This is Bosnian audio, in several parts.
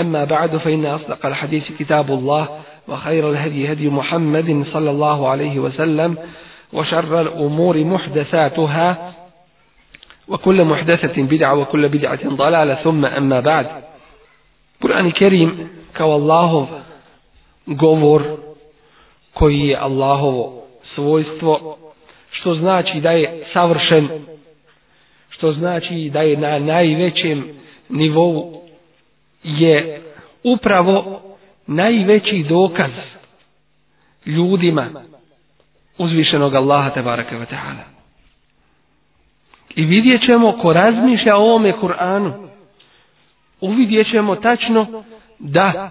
أما بعد فإن أصدق الحديث كتاب الله وخير الهدي هدي محمد صلى الله عليه وسلم وشر الأمور محدثاتها وكل محدثة بدعة وكل بدعة ضلالة ثم أما بعد قرآن الكريم كوالله قبر كي الله koji svojstvo što znači da je savršen što znači da je na najvećem nivou je upravo najveći dokaz ljudima uzvišenog Allaha tebaraka wa ta'ala. I vidjet ćemo ko razmišlja o ovome Kur'anu, uvidjet ćemo tačno da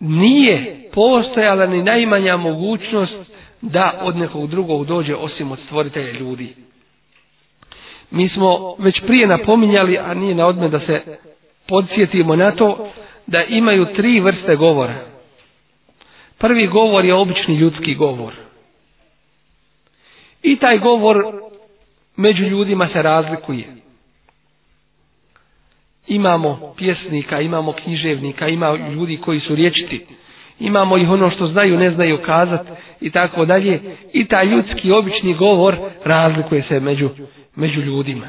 nije postojala ni najmanja mogućnost da od nekog drugog dođe osim od stvoritelja ljudi. Mi smo već prije napominjali, a nije na odme da se podsjetimo na to da imaju tri vrste govora. Prvi govor je obični ljudski govor. I taj govor među ljudima se razlikuje. Imamo pjesnika, imamo književnika, ima ljudi koji su riječiti. Imamo ih ono što znaju, ne znaju kazati i tako dalje. I taj ljudski, obični govor razlikuje se među, među ljudima.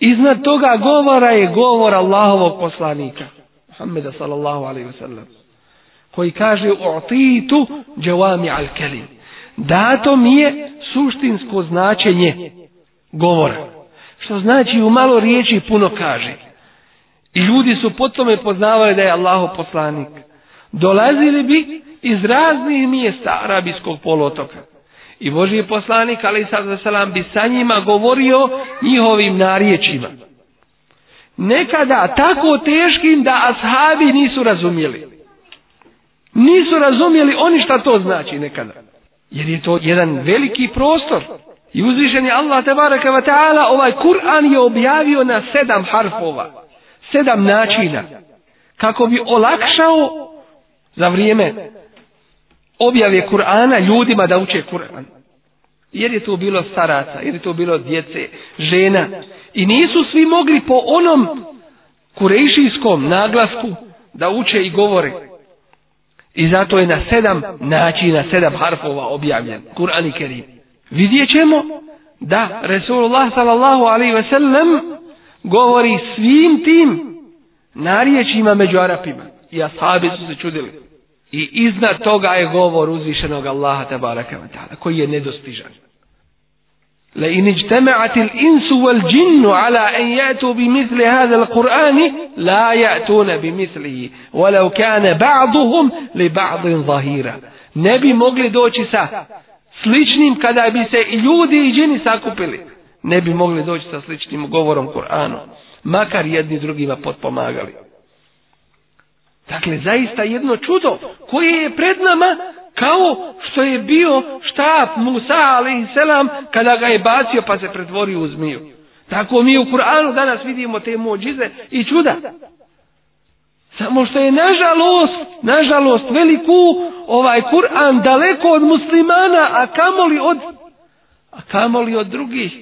Iznad toga govora je govor Allahovog poslanika. Muhammeda sallallahu alaihi wasallam. Koji kaže u'titu džavami al kelim. Dato mi je suštinsko značenje govora. Što znači u malo riječi puno kaže. I ljudi su po tome poznavali da je Allahov poslanik. Dolazili bi iz raznih mjesta arabijskog polotoka. I Boži poslanik, ali i sada selam, bi sa njima govorio njihovim nariječima. Nekada tako teškim da ashabi nisu razumijeli. Nisu razumijeli oni šta to znači nekada. Jer je to jedan veliki prostor. I uzvišen je Allah, tabaraka wa ta'ala, ovaj Kur'an je objavio na sedam harfova. Sedam načina. Kako bi olakšao za vrijeme objave Kur'ana ljudima da uče Kur'an. Jer je to bilo staraca, jer je to bilo djece, žena. I nisu svi mogli po onom kurejšijskom naglasku da uče i govore. I zato je na sedam načina, na sedam harfova objavljen Kur'an i Kerim. Vidjet ćemo da Resulullah sallallahu alaihi ve sellem govori svim tim narječima među Arapima. I ashabi su se čudili. I iznad toga je govor uzvišenog Allaha tabaraka wa ta'ala, koji je nedostižan. La in ijtama'ati al-insu wal-jinnu 'ala an ya'tu bi mithli hadha al-Qur'ani la ya'tuna bi mithlihi walau kana ba'dhuhum li ba'dhin zahira. Ne bi mogli doći sa sličnim kada bi se i ljudi i džini sakupili. Ne bi mogli doći sa sličnim govorom Kur'anu, makar jedni drugima potpomagali. Dakle, zaista jedno čudo koje je pred nama kao što je bio štab Musa a.s. kada ga je bacio pa se pretvorio u zmiju. Tako mi u Kur'anu danas vidimo te mođize i čuda. Samo što je nažalost, nažalost veliku ovaj Kur'an daleko od muslimana, a kamoli od, a kamoli od drugih.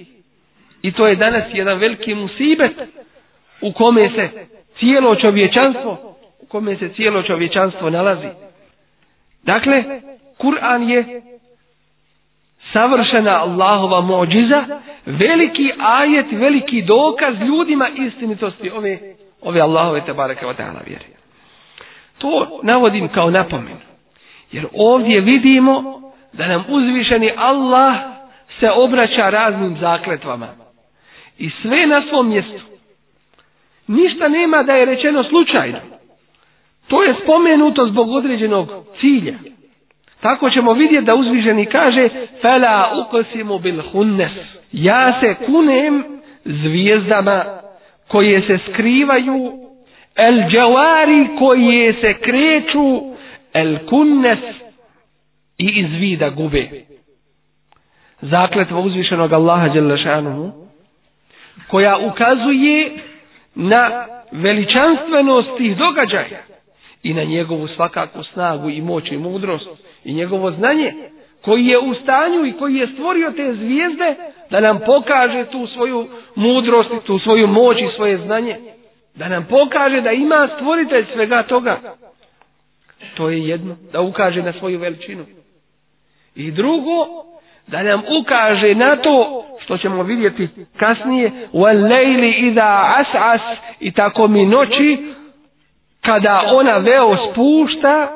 I to je danas jedan veliki musibet u kome se cijelo čovječanstvo u kome se cijelo čovječanstvo nalazi. Dakle, Kur'an je savršena Allahova mođiza, veliki ajet, veliki dokaz ljudima istinitosti ove, ove Allahove tabaraka vatana vjeri. To navodim kao napomen. Jer ovdje vidimo da nam uzvišeni Allah se obraća raznim zakletvama. I sve na svom mjestu. Ništa nema da je rečeno slučajno. To je spomenuto zbog određenog cilja. Tako ćemo vidjeti da uzviženi kaže Fela ukosimu bil hunnes. Ja se kunem zvijezdama koje se skrivaju el džavari koje se kreću el kunnes i izvida gube. Zakletva uzvišenog Allaha Đelešanuhu koja ukazuje na veličanstvenost tih događaja i na njegovu svakaku snagu i moć i mudrost i njegovo znanje koji je u stanju i koji je stvorio te zvijezde da nam pokaže tu svoju mudrost i tu svoju moć i svoje znanje. Da nam pokaže da ima stvoritelj svega toga. To je jedno, da ukaže na svoju veličinu. I drugo, da nam ukaže na to što ćemo vidjeti kasnije, u lejli i da as as i tako mi noći, kada ona veo spušta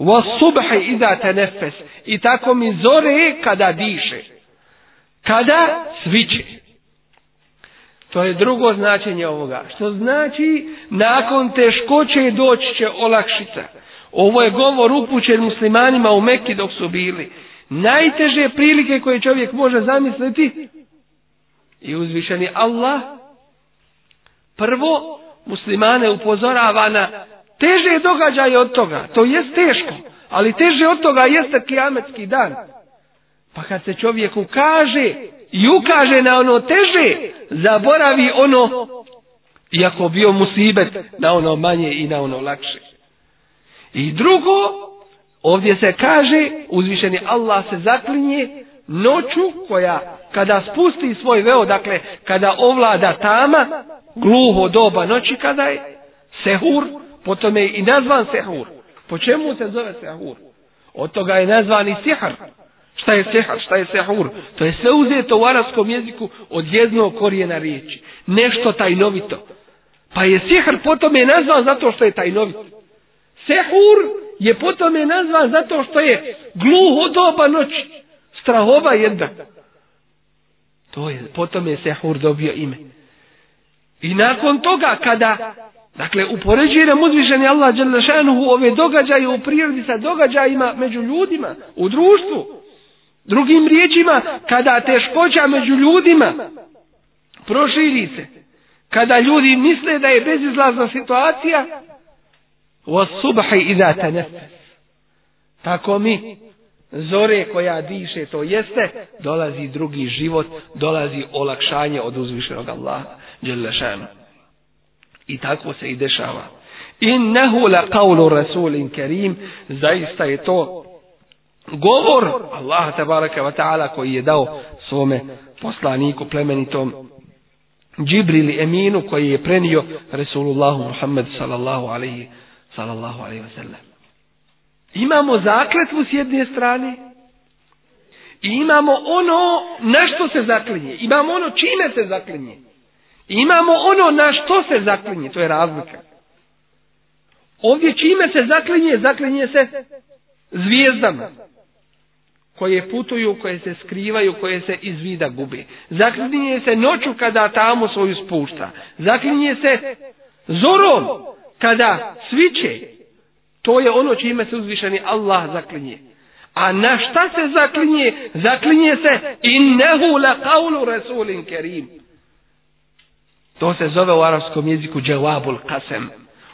wa subhi iza tanaffas i tako mi zore kada diše kada sviće To je drugo značenje ovoga. Što znači, nakon teškoće doći će olakšica. Ovo je govor upućen muslimanima u Mekki dok su bili. Najteže prilike koje čovjek može zamisliti i uzvišeni Allah Prvo, muslimane upozorava na teže događaje od toga. To je teško, ali teže od toga jeste kijametski dan. Pa kad se čovjek ukaže i ukaže na ono teže, zaboravi ono, iako bio musibet, na ono manje i na ono lakše. I drugo, ovdje se kaže, uzvišeni Allah se zaklinje noću koja kada spusti svoj veo, dakle, kada ovlada tama, gluho doba noći kada je, sehur, potom je i nazvan sehur. Po čemu se zove sehur? Od toga je nazvan i sihar. Šta je sehar, šta je sehur? To je sve uzeto u arabskom jeziku od jednog korijena riječi. Nešto tajnovito. Pa je sihar potom je nazvan zato što je tajnovit. Sehur je potom je nazvan zato što je gluho doba noći. Strahova jedna. To je, potom je Sehur dobio ime. I nakon toga kada, dakle, upoređuje nam uzvišen je Allah Đelešanuhu ove događaje u prirodi sa događajima među ljudima, u društvu, drugim riječima, kada teškoća među ljudima proširi se, kada ljudi misle da je bezizlazna situacija, o subhaj i zate nefes. Tako mi, zore koja diše, to jeste, dolazi drugi život, dolazi olakšanje od uzvišenog Allaha, Đelešanu. I tako se i dešava. Innehu la kaulu rasulin kerim, zaista je to govor Allaha tabaraka wa ta'ala koji je dao svome poslaniku plemenitom Džibril Eminu koji je prenio Resulullahu Muhammed sallallahu alaihi sallallahu alaihi wa sallam. Imamo zakletvu s jedne strane i imamo ono na što se zaklinje. Imamo ono čime se zaklinje. I imamo ono na što se zaklinje. To je razlika. Ovdje čime se zaklinje, zaklinje se zvijezdama koje putuju, koje se skrivaju, koje se iz vida gube. Zaklinje se noću kada tamo svoju spušta. Zaklinje se zorom kada sviće To je ono čime se uzvišeni Allah zaklinje. A na šta se zaklinje? Zaklinje se innehu la kaulu rasulin kerim. To se zove u arabskom jeziku džewabul kasem.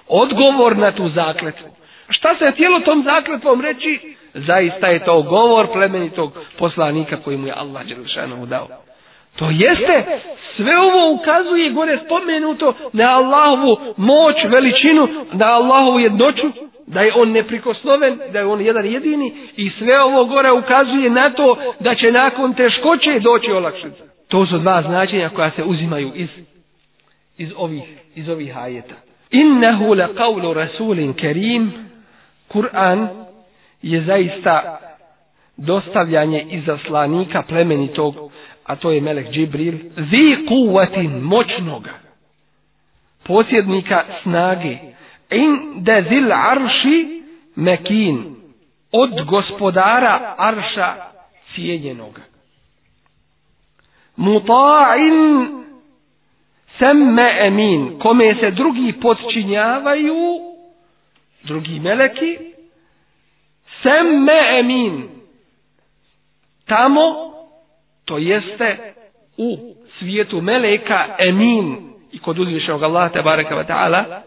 Odgovor na tu zakletvu. Šta se htjelo tom zakletvom reći? Zaista je to govor plemenitog poslanika koji mu je Allah Đelšanu dao. To jeste, sve ovo ukazuje gore spomenuto na Allahovu moć, veličinu, na Allahovu jednoću, da je on neprikosnoven, da je on jedan jedini i sve ovo gore ukazuje na to da će nakon teškoće doći olakšica. To su dva značenja koja se uzimaju iz, iz, ovih, iz ovih ajeta. Innehu la kaulu rasulin kerim, Kur'an je zaista dostavljanje izaslanika plemenitog, a to je Melek Džibril, zi kuvatin moćnoga, posjednika snage, inda zil arši mekin od gospodara arša cijenjenog muta'in semme emin kome se drugi podčinjavaju drugi meleki semme emin tamo to jeste u svijetu meleka emin i kod uzvišenog Allaha tabaraka wa ta'ala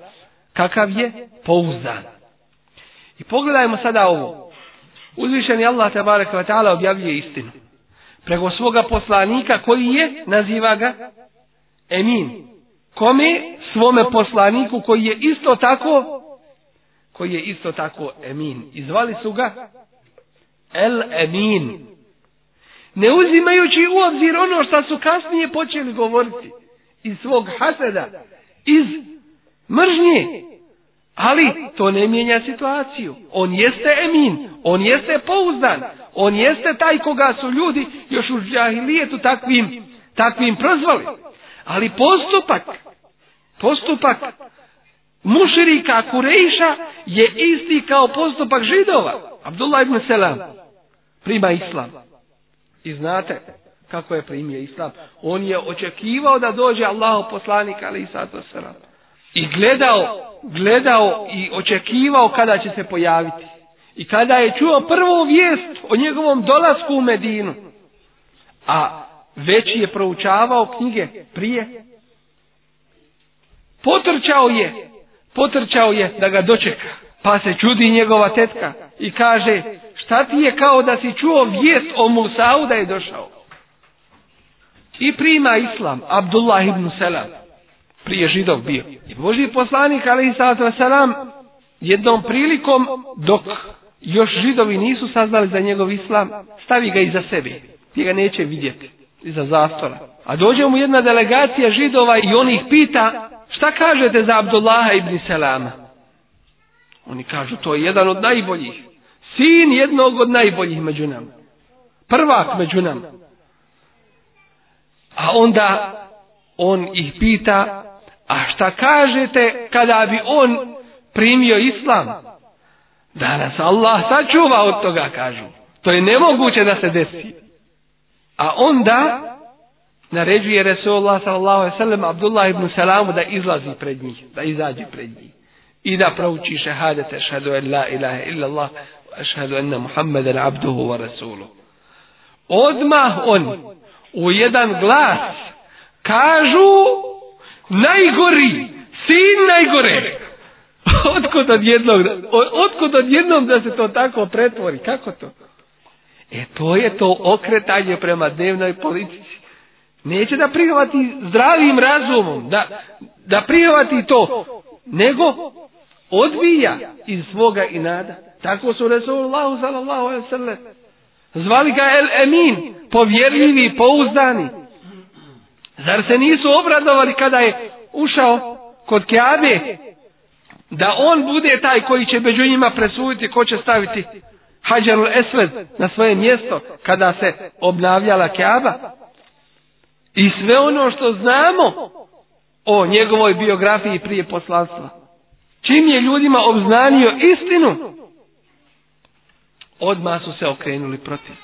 kakav je pouzdan. I pogledajmo sada ovo. Uzvišen je Allah tabarak wa ta'ala objavljuje istinu. Prego svoga poslanika koji je, naziva ga, Emin. Kome? Svome poslaniku koji je isto tako, koji je isto tako Emin. I zvali su ga El Emin. Ne uzimajući u obzir ono što su kasnije počeli govoriti iz svog haseda, iz mržnje. Ali to ne mijenja situaciju. On jeste emin, on jeste pouzdan, on jeste taj koga su ljudi još u džahilijetu takvim, takvim prozvali. Ali postupak, postupak muširika Kurejša je isti kao postupak židova. Abdullah ibn Selam prima islam. I znate kako je primio islam. On je očekivao da dođe Allah poslanik, ali i sada selam i gledao, gledao i očekivao kada će se pojaviti. I kada je čuo prvu vijest o njegovom dolasku u Medinu, a već je proučavao knjige prije, potrčao je, potrčao je da ga dočeka. Pa se čudi njegova tetka i kaže, šta ti je kao da si čuo vijest o Musau da je došao? I prima islam, Abdullah ibn Selam prije židov bio. I Boži poslanik, ali i salam, jednom prilikom, dok još židovi nisu saznali za njegov islam, stavi ga iza sebe, gdje ga neće vidjeti, iza zastora. A dođe mu jedna delegacija židova i on ih pita, šta kažete za Abdullaha ibn Selama? Oni kažu, to je jedan od najboljih. Sin jednog od najboljih među nama. Prvak među nama. A onda on ih pita, A šta kažete kada bi on primio islam? Danas Allah sačuva od toga, kažu. To je nemoguće da se desi. A onda naređuje Resulullah sallallahu alaihi sallam Abdullah ibn Salamu da izlazi pred njih, da izađe pred njih. I da prouči šehadet, ašhadu en la ilaha illa Allah, ašhadu enna Muhammeden abduhu wa rasulu. Odmah on u jedan glas kažu najgori, sin najgore. Otkud od jednog, otkud od jednog da se to tako pretvori, kako to? E to je to okretanje prema dnevnoj politici. Neće da prihvati zdravim razumom, da, da prihvati to, nego odbija iz svoga inada. Tako su Resulullah sallallahu alaihi sallam zvali ga El Emin, povjerljivi, pouzdani. Zar se nisu obradovali kada je ušao kod Keabe? Da on bude taj koji će među njima presuditi ko će staviti Hajarul Esved na svoje mjesto kada se obnavljala Keaba. I sve ono što znamo o njegovoj biografiji prije poslanstva. Čim je ljudima obznanio istinu, odmah su se okrenuli protiv.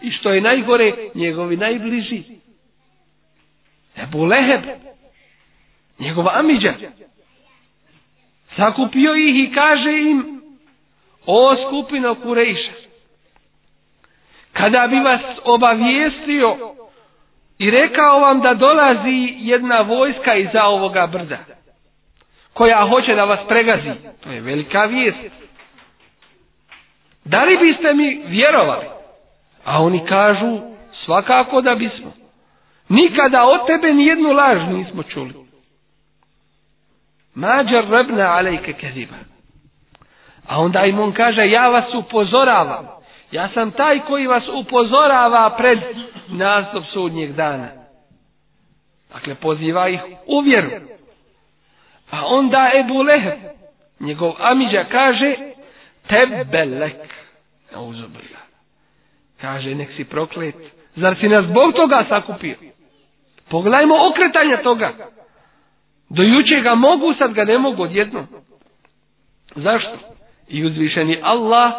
I što je najgore, njegovi najbliži Ebu Leheb, njegova amiđa, zakupio ih i kaže im, o skupino Kurejša, kada bi vas obavijestio i rekao vam da dolazi jedna vojska iza ovoga brda, koja hoće da vas pregazi, to je velika vijest. Da li biste mi vjerovali? A oni kažu, svakako da bismo. Nikada o tebe nijednu laž nismo čuli. Mađar rebna alejke keziba. A onda im on kaže, ja vas upozoravam. Ja sam taj koji vas upozorava pred nastup sudnjeg dana. Dakle, poziva ih u vjeru. A pa onda Ebu Leheb, njegov amiđa, kaže, tebelek, ne uzubila. Kaže, nek si proklet. Zar si nas zbog toga sakupio? Pogledajmo okretanja toga. Do juče ga mogu, sad ga ne mogu odjedno. Zašto? I uzvišeni Allah,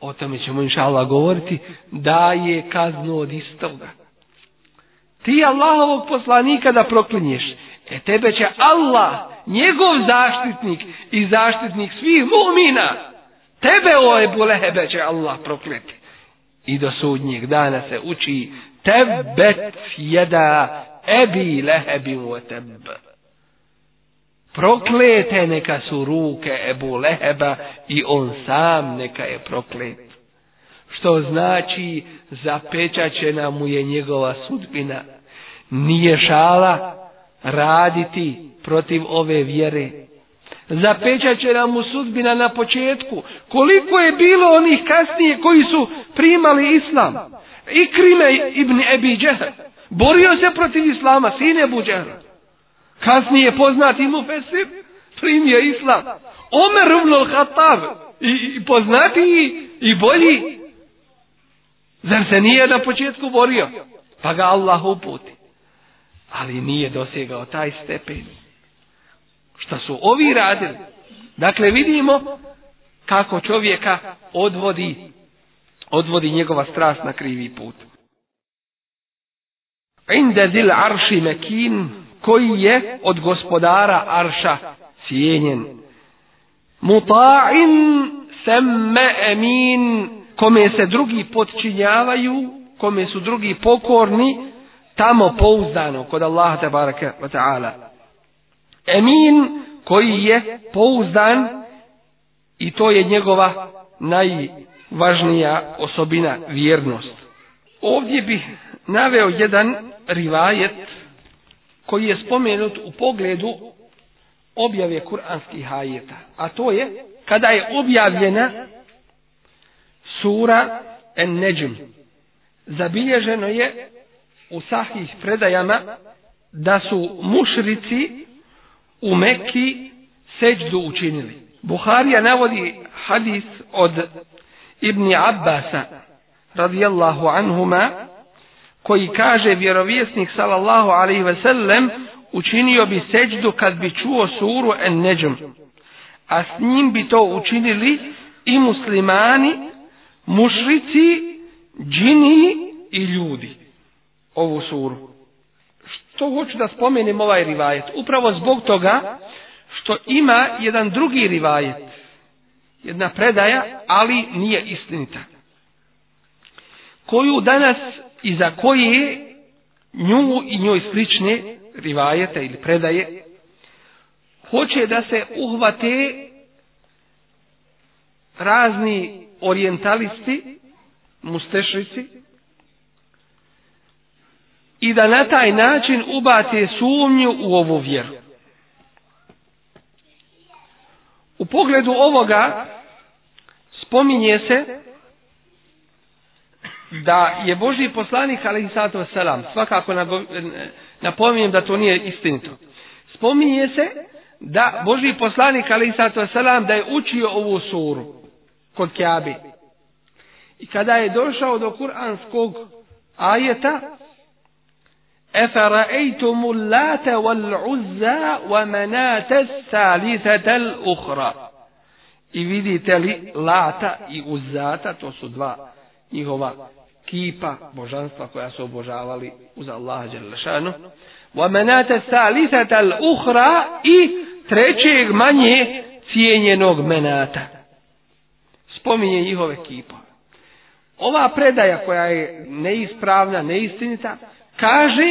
o tome ćemo inša Allah govoriti, da je kaznu od istoga. Ti Allahovog poslanika da proklinješ, e tebe će Allah, njegov zaštitnik i zaštitnik svih mumina, tebe o Ebu Lehebe će Allah prokleti i do sudnjeg dana se uči tebet jeda ebi lehebi u teb. Proklete neka su ruke Ebu Leheba i on sam neka je proklet. Što znači zapečaćena mu je njegova sudbina. Nije šala raditi protiv ove vjere zapećat će nam u sudbina na početku. Koliko je bilo onih kasnije koji su primali islam? I krime ibn Ebi Džehr. Borio se protiv islama, sine Ebu Džehr. Kasnije poznati mu Fesir, primio islam. Omer ibn Al-Khattab, i, i poznatiji i bolji. Zar se nije na početku borio? Pa ga Allah uputi. Ali nije dosjegao taj stepenik. Šta su ovi radili? Dakle, vidimo kako čovjeka odvodi, odvodi njegova strast na krivi put. Inde dil arši mekin, koji je od gospodara arša cijenjen. Muta'in semme emin, kome se drugi podčinjavaju, kome su drugi pokorni, tamo pouzdano kod Allaha tebareke wa ta'ala. Emin koji je pouzdan i to je njegova najvažnija osobina, vjernost. Ovdje bih naveo jedan rivajet koji je spomenut u pogledu objave kuranskih hajeta. A to je kada je objavljena sura en neđum. Zabilježeno je u sahih predajama da su mušrici u Mekki seđdu učinili. Buharija navodi hadis od Ibni Abbasa radijallahu anhuma koji kaže vjerovjesnik sallallahu alaihi ve sellem učinio bi seđdu kad bi čuo suru en neđum a s njim bi to učinili i muslimani mušrici džini i ljudi ovu suru To hoću da spomenem ovaj rivajet. Upravo zbog toga što ima jedan drugi rivajet. Jedna predaja, ali nije istinita. Koju danas i za koje nju i njoj slične rivajete ili predaje hoće da se uhvate razni orientalisti, mustešici, i da na taj način ubate sumnju u ovu vjeru. U pogledu ovoga spominje se da je Boži poslanik ali sato selam svakako napominjem da to nije istinito. Spominje se da Boži poslanik ali sato selam da je učio ovu suru kod Kjabi. I kada je došao do kuranskog ajeta, أفرأيتم اللات والعزة ومنات الثالثة الأخرى I vidite li lata i uzata, to su dva njihova kipa božanstva koja su obožavali uz Allaha Đerlešanu. Vamenate sa lisata l'uhra i trećeg manje cijenjenog menata. Spominje njihove kipa. Ova predaja koja je neispravna, neistinita, Kaže,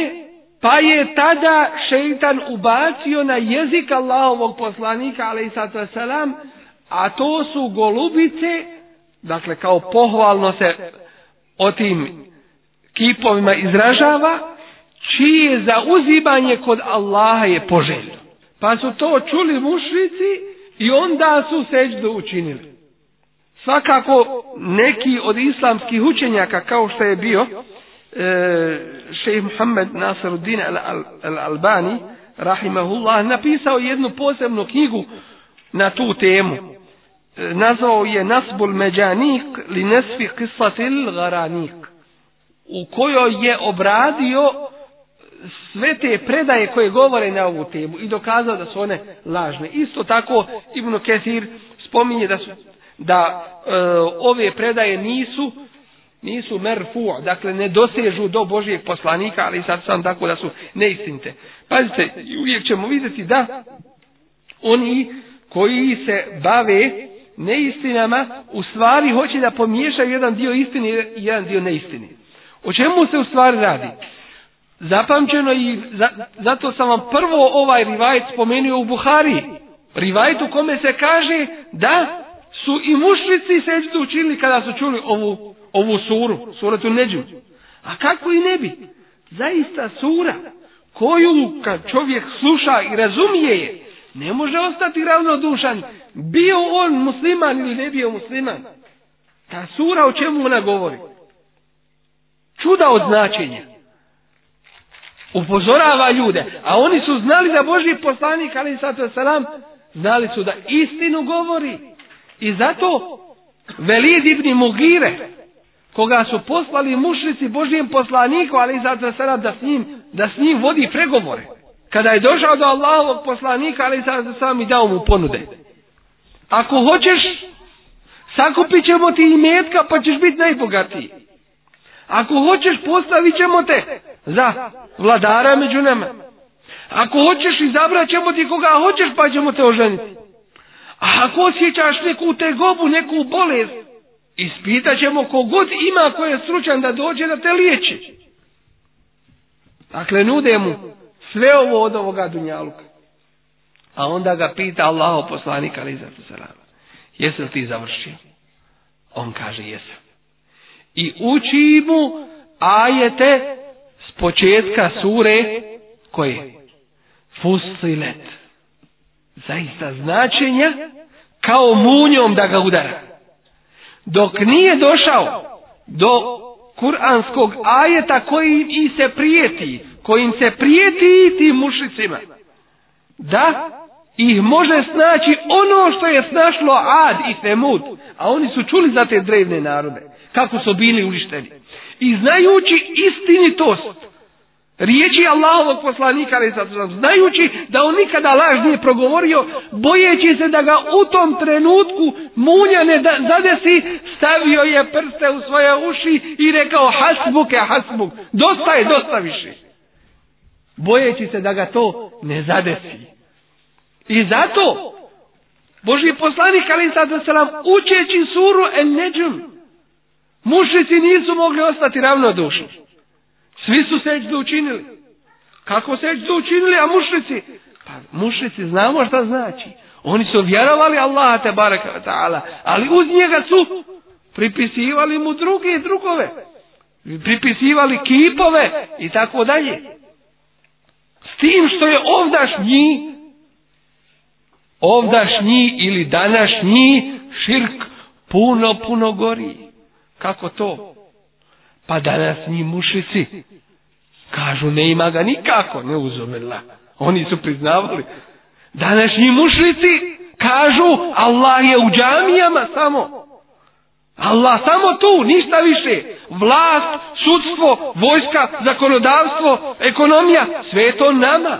pa je tada šeitan ubacio na jezik Allahovog poslanika, ali i sato selam, a to su golubice, dakle kao pohvalno se o tim kipovima izražava, čije zauzimanje kod Allaha je poželjno. Pa su to čuli mušrici i onda su seđu učinili. Svakako neki od islamskih učenjaka kao što je bio, E, šejih Muhammed Nasiruddin al-Albani rahimahullah napisao jednu posebnu knjigu na tu temu e, nazvao je Nasbul Međanik li Nesfi Kisatil Garanik u kojoj je obradio sve te predaje koje govore na ovu temu i dokazao da su one lažne. Isto tako Ibnu Kesir spominje da su da e, ove predaje nisu e, nisu merfu, dakle ne dosežu do Božijeg poslanika, ali sad sam tako da su neistinite. Pazite, uvijek ćemo vidjeti da oni koji se bave neistinama, u stvari hoće da pomiješaju jedan dio istine i jedan dio neistine. O čemu se u stvari radi? Zapamćeno i za, zato sam vam prvo ovaj rivajt spomenuo u Buhari. Rivajt u kome se kaže da su i mušnici sećtu učinili kada su čuli ovu ovu suru, suratu Neđu. A kako i ne bi? Zaista sura koju kad čovjek sluša i razumije je, ne može ostati ravnodušan, bio on musliman ili ne bio musliman. Ta sura o čemu ona govori? Čuda od značenja. Upozorava ljude. A oni su znali da Boži poslanik, ali sato salam, znali su da istinu govori. I zato Velid ibn Mugire, koga su poslali mušnici Božijem poslaniku, ali i zato sada da s njim, da s njim vodi pregovore. Kada je došao do Allahovog poslanika, ali i zato sada mi dao mu ponude. Ako hoćeš, sakupit ćemo ti i metka, pa ćeš biti najbogatiji. Ako hoćeš, postavit ćemo te za vladara među nama. Ako hoćeš, izabrat ćemo ti koga hoćeš, pa ćemo te oženiti. A ako osjećaš neku tegobu, neku bolest, Ispitat ćemo kogod ima ko je stručan da dođe da te liječi. Dakle, nude mu sve ovo od ovoga dunjaluka. A onda ga pita Allah poslanik ali za to se rada. Jesi li ti završio? On kaže jesam. I uči mu ajete s početka sure koje Fusilet. Zaista značenja kao munjom da ga udara dok nije došao do kuranskog ajeta kojim i se prijeti, kojim se prijeti i tim mušicima, da ih može snaći ono što je snašlo Ad i Semud, a oni su čuli za te drevne narode, kako su bili uništeni. I znajući istinitost riječi Allahovog poslanika znajući da on nikada laž nije progovorio bojeći se da ga u tom trenutku munja ne da, zadesi stavio je prste u svoje uši i rekao hasbuke hasbuk dosta je dosta više bojeći se da ga to ne zadesi i zato Boži poslanik ali sad selam učeći suru en neđum mušici nisu mogli ostati ravnodušni Svi su seđde učinili. Kako seđde učinili, a mušnici? Pa mušnici znamo šta znači. Oni su vjerovali Allaha te baraka ta'ala, ali uz njega su pripisivali mu druge drugove. Pripisivali kipove i tako dalje. S tim što je ovdašnji, ovdašnji ili današnji širk puno, puno gori. Kako to? Kako to? Pa danas njih mušici kažu ne ima ga nikako ne uzomila. Oni su priznavali. Danas njih mušici kažu Allah je u džamijama samo. Allah samo tu, ništa više. Vlast, sudstvo, vojska, zakonodavstvo, ekonomija, sve to nama.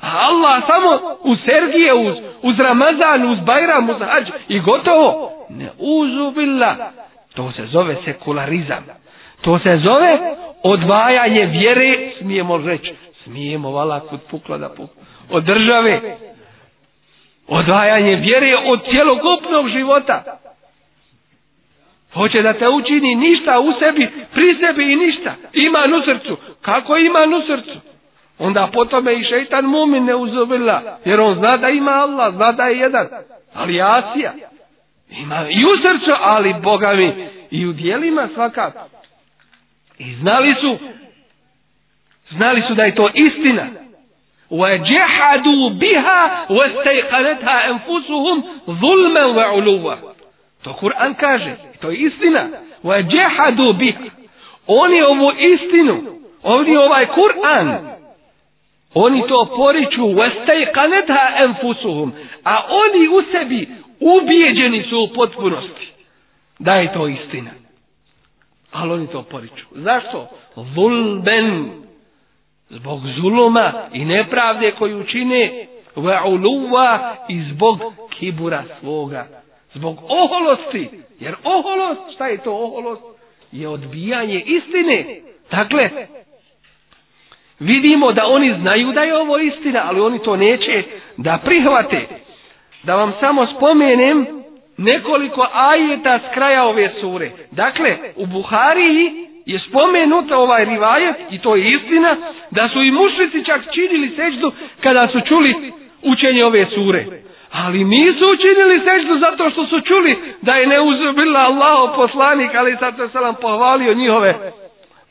A Allah samo uz Sergije, uz, uz Ramazan, uz Bajram, uz Hađ i gotovo. Ne uzubila. To se zove sekularizam. To se zove odvajanje vjere, smijemo reći, smijemo vala kod pukla da pukla, od države. Odvajanje vjere od cjelokupnog života. Hoće da te učini ništa u sebi, pri sebi i ništa. Ima u srcu. Kako ima u srcu? Onda potom je i šeitan mumin ne uzubila. Jer on zna da ima Allah, zna da je jedan. Ali Asija. Ima i u srcu, ali Boga mi. I u dijelima svakako. I znali su, znali su da je to istina. وَجَحَدُوا بِهَا وَسْتَيْقَنَتْهَا أَنْفُسُهُمْ ظُلْمًا وَعُلُوَا To Kur'an kaže, to je istina. وَجَحَدُوا بِهَا Oni ovu istinu, oni ovaj Kur'an, oni to poriču, وَسْتَيْقَنَتْهَا أَنْفُسُهُمْ A oni u sebi ubijeđeni su u potpunosti da je to istina. Ali oni to poriču. Zašto? Zulben. Zbog zuluma i nepravde koju čine. Ve uluva i zbog kibura svoga. Zbog oholosti. Jer oholost, šta je to oholost? Je odbijanje istine. Dakle, vidimo da oni znaju da je ovo istina, ali oni to neće da prihvate. Da vam samo spomenem, nekoliko ajeta s kraja ove sure. Dakle, u Buhariji je spomenuta ovaj rivajet, i to je istina, da su i mušlici čak činili seždu kada su čuli učenje ove sure. Ali nisu učinili seždu zato što su čuli da je neuzubila Allah poslanik, ali sad se sam pohvalio njihove,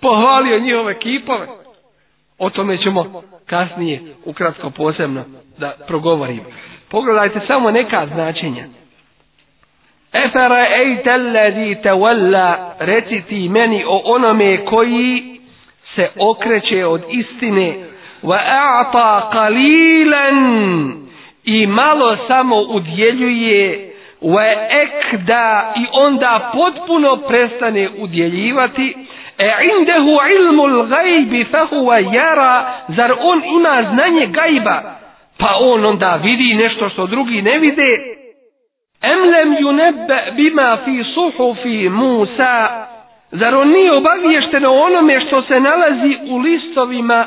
pohvalio njihove kipove. O tome ćemo kasnije ukratko posebno da progovorimo. Pogledajte samo neka značenja. Efera ejte ledi te wella reci ti meni o onome koji se okreće od istine wa a'ta qalilan i malo samo udjeljuje wa ekda i onda potpuno prestane udjeljivati e indehu ilmu l'gajbi fahuwa jara zar on ima znanje gajba pa on onda vidi nešto što drugi ne vide Em lem yunebbe bima fi suhufi Musa. Zar on nije obaviješteno onome što se nalazi u listovima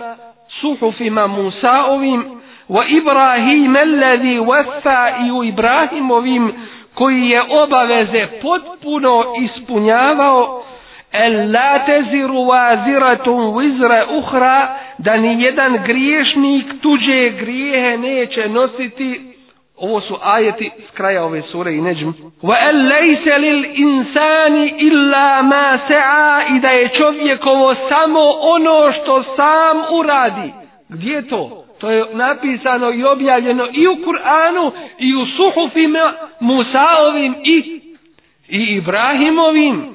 suhufima Musaovim wa Ibrahim alladhi wafa i u Ibrahimovim koji je obaveze potpuno ispunjavao Ella teziru waziratum wizra ukhra da ni jedan griješnik tuđe grijehe neće nositi Ovo su ajeti s kraja ove sure i neđm. Wa el lejse lil insani illa ma se'a i da je čovjekovo samo ono što sam uradi. Gdje je to? To je napisano i objavljeno i u Kur'anu i u suhufima Musaovim i, i Ibrahimovim.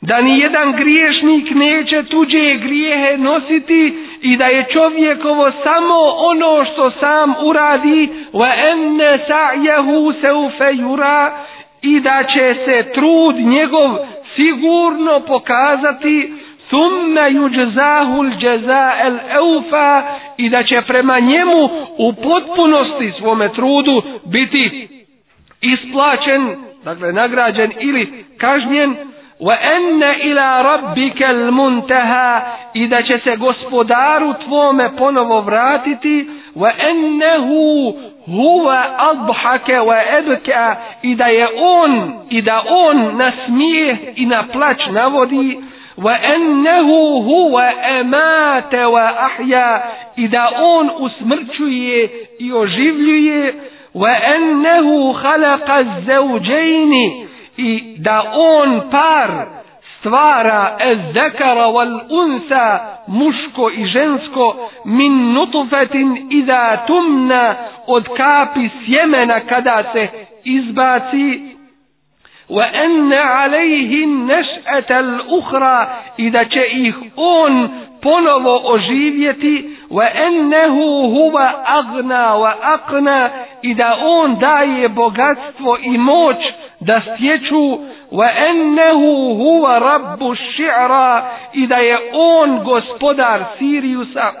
Da ni jedan griješnik neće tuđe grijehe nositi, i da je čovjekovo samo ono što sam uradi wa anna sa'yahu sawfa yura i da će se trud njegov sigurno pokazati thumma yujzahu al-jazaa' al-awfa i da će prema njemu u potpunosti svome trudu biti isplaćen dakle nagrađen ili kažnjen وَأَنَّ إِلَى رَبِّكَ الْمُنْتَهَا I da će se gospodaru tvome ponovo vratiti وَأَنَّهُ هُوَ أَضْحَكَ وَأَبْكَ I da je on, i da on na smijeh i na plać navodi وَأَنَّهُ هُوَ أَمَاتَ وَأَحْيَا I da on usmrćuje i oživljuje وَأَنَّهُ خَلَقَ الزَّوْجَيْنِ i da on par stvara ez zekara wal unsa muško i žensko min nutufetin iza tumna od kapi sjemena kada se izbaci wa enne alejhin neš'etel uhra i da će ih on ponovo oživjeti wa ennehu huwa agna wa akna i da on daje bogatstvo i moć da stječu wa ennehu huva rabbu ši'ra i da je on gospodar Sirijusa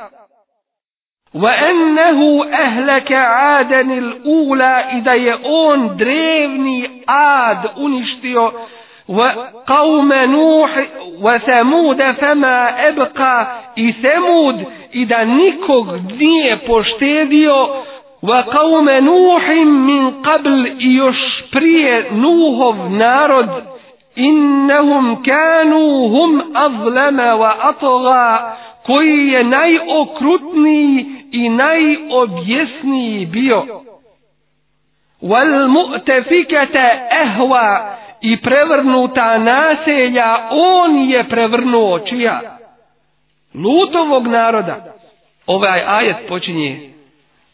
wa ennehu ehleke aden il ula i da je on drevni ad uništio wa qawme nuh wa thamud fama ebqa i thamud i da nikog nije poštedio wa qawme nuh min qabl i još prije Nuhov narod innahum kanu hum azlama wa atgha koji je najokrutniji i najobjesniji bio wal mu'tafikata ahwa i prevrnuta naselja on je prevrnuo čija lutovog naroda ovaj ajet počinje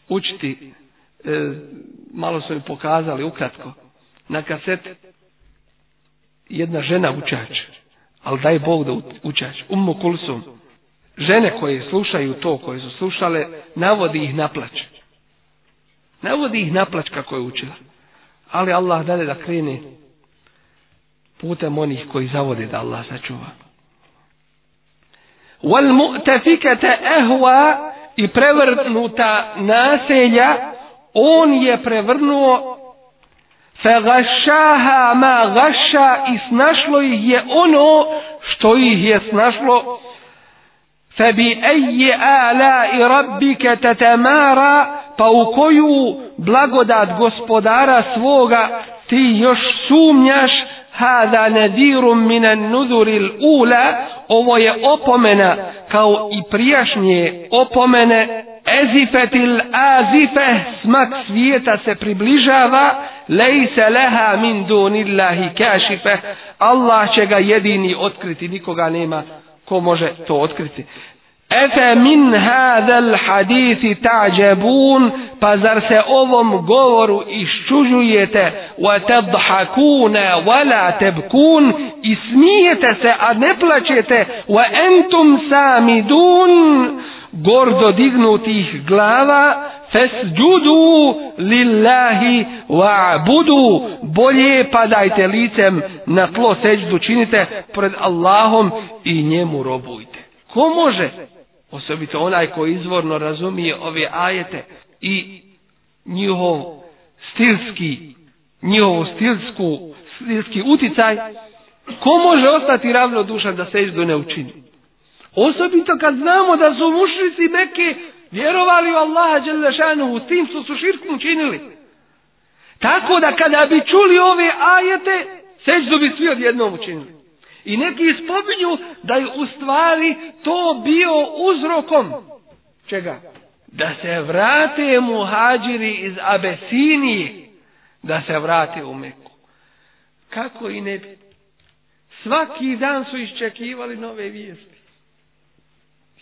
učiti e, malo su mi pokazali ukratko na kaset jedna žena učač, ali daj Bog da učač, ummu kulsum. Žene koje slušaju to, koje su slušale, navodi ih na plać. Navodi ih na plać kako je učila. Ali Allah dade da krene putem onih koji zavode da Allah sačuva. Wal mu'tafikata ehwa i prevrnuta naselja, on je prevrnuo فغشاها ما غشا i snašlo ih je ono što ih je snašlo فبي اي الاء ربك تتمارى pa u koju blagodat gospodara svoga ti još sumnjaš هذا نذير من النذر الاولى ovo je opomena kao i prijašnje opomene ezifetil azife smak svijeta se približava lejse leha min dunillahi kašife Allah će ga jedini otkriti nikoga nema ko može to otkriti efe min hadel hadisi ta'đebun pa zar se ovom govoru iščužujete wa tebhakune wala tebkun i smijete se a ne plaćete wa entum samidun gordo dignutih glava fesđudu lillahi wa budu bolje padajte licem na tlo seđdu činite pred Allahom i njemu robujte. Ko može? Osobito onaj ko izvorno razumije ove ajete i njihov stilski njihov stilsku stilski uticaj ko može ostati ravnodušan da seđdu ne učini? Osobito kad znamo da su mušnici Mekke vjerovali u Allaha Đelešanu, tim su su širkom činili. Tako da kada bi čuli ove ajete, seđu bi svi odjednom učinili. I neki ispominju da je u stvari to bio uzrokom čega? Da se vrate muhađiri iz Abesinije, da se vrate u Meku. Kako i ne bi. Svaki dan su iščekivali nove vijesti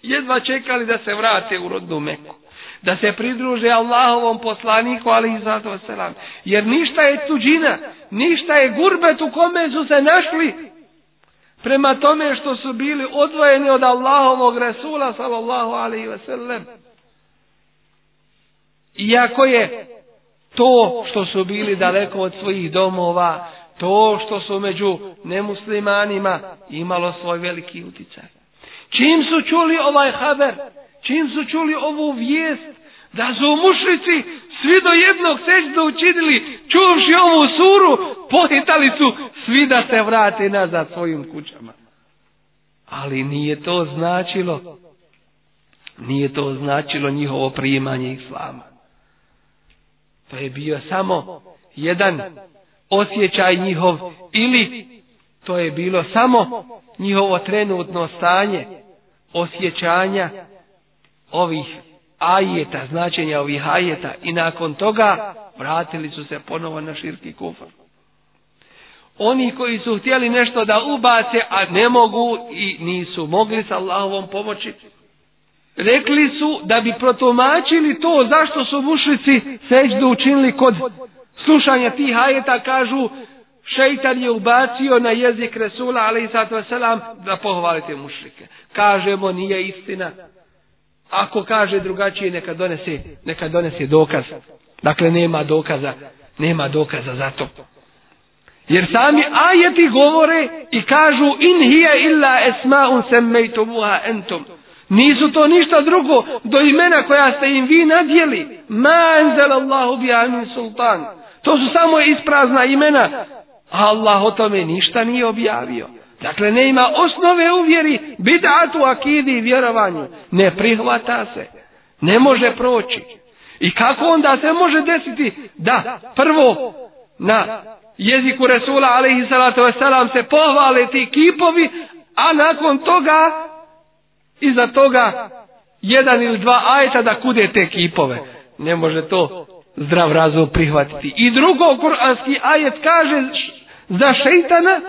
jedva čekali da se vrate u rodnu meku. Da se pridruže Allahovom poslaniku, ali i zato selam. Jer ništa je tuđina, ništa je gurbet u kome su se našli. Prema tome što su bili odvojeni od Allahovog Resula, sallallahu alaihi ve sellem. Iako je to što su bili daleko od svojih domova, to što su među nemuslimanima imalo svoj veliki uticaj. Čim su čuli ovaj haber, čim su čuli ovu vijest, da su mušlici svi do jednog sežda učinili, čuvši ovu suru, pohitali su svi da se vrate nazad svojim kućama. Ali nije to značilo, nije to značilo njihovo prijemanje islama. To pa je bio samo jedan osjećaj njihov ili To je bilo samo njihovo trenutno stanje osjećanja ovih ajeta, značenja ovih ajeta i nakon toga vratili su se ponovo na širki kufr. Oni koji su htjeli nešto da ubace, a ne mogu i nisu mogli sa Allahovom pomoći, rekli su da bi protumačili to zašto su mušlici seđu učinili kod slušanja tih ajeta, kažu šeitan je ubacio na jezik Resula, ali i sato selam, da pohvalite mušrike. Kažemo, nije istina. Ako kaže drugačije, neka donese, neka donese dokaz. Dakle, nema dokaza, nema dokaza za to. Jer sami ajeti govore i kažu in hiya illa esma'un semmejtumuha entum. Nisu to ništa drugo do imena koja ste im vi nadjeli. Ma enzel Allahu bi sultan. To su samo isprazna imena Allah o tome ništa nije objavio. Dakle, ne ima osnove u vjeri, bidatu, akidi i vjerovanju. Ne prihvata se. Ne može proći. I kako onda se može desiti da prvo na jeziku Resula alaihi salatu wasalam se pohvale ti kipovi, a nakon toga iza toga jedan ili dva ajta da kude te kipove. Ne može to zdrav razum prihvatiti. I drugo kuranski ajet kaže š, za šeitana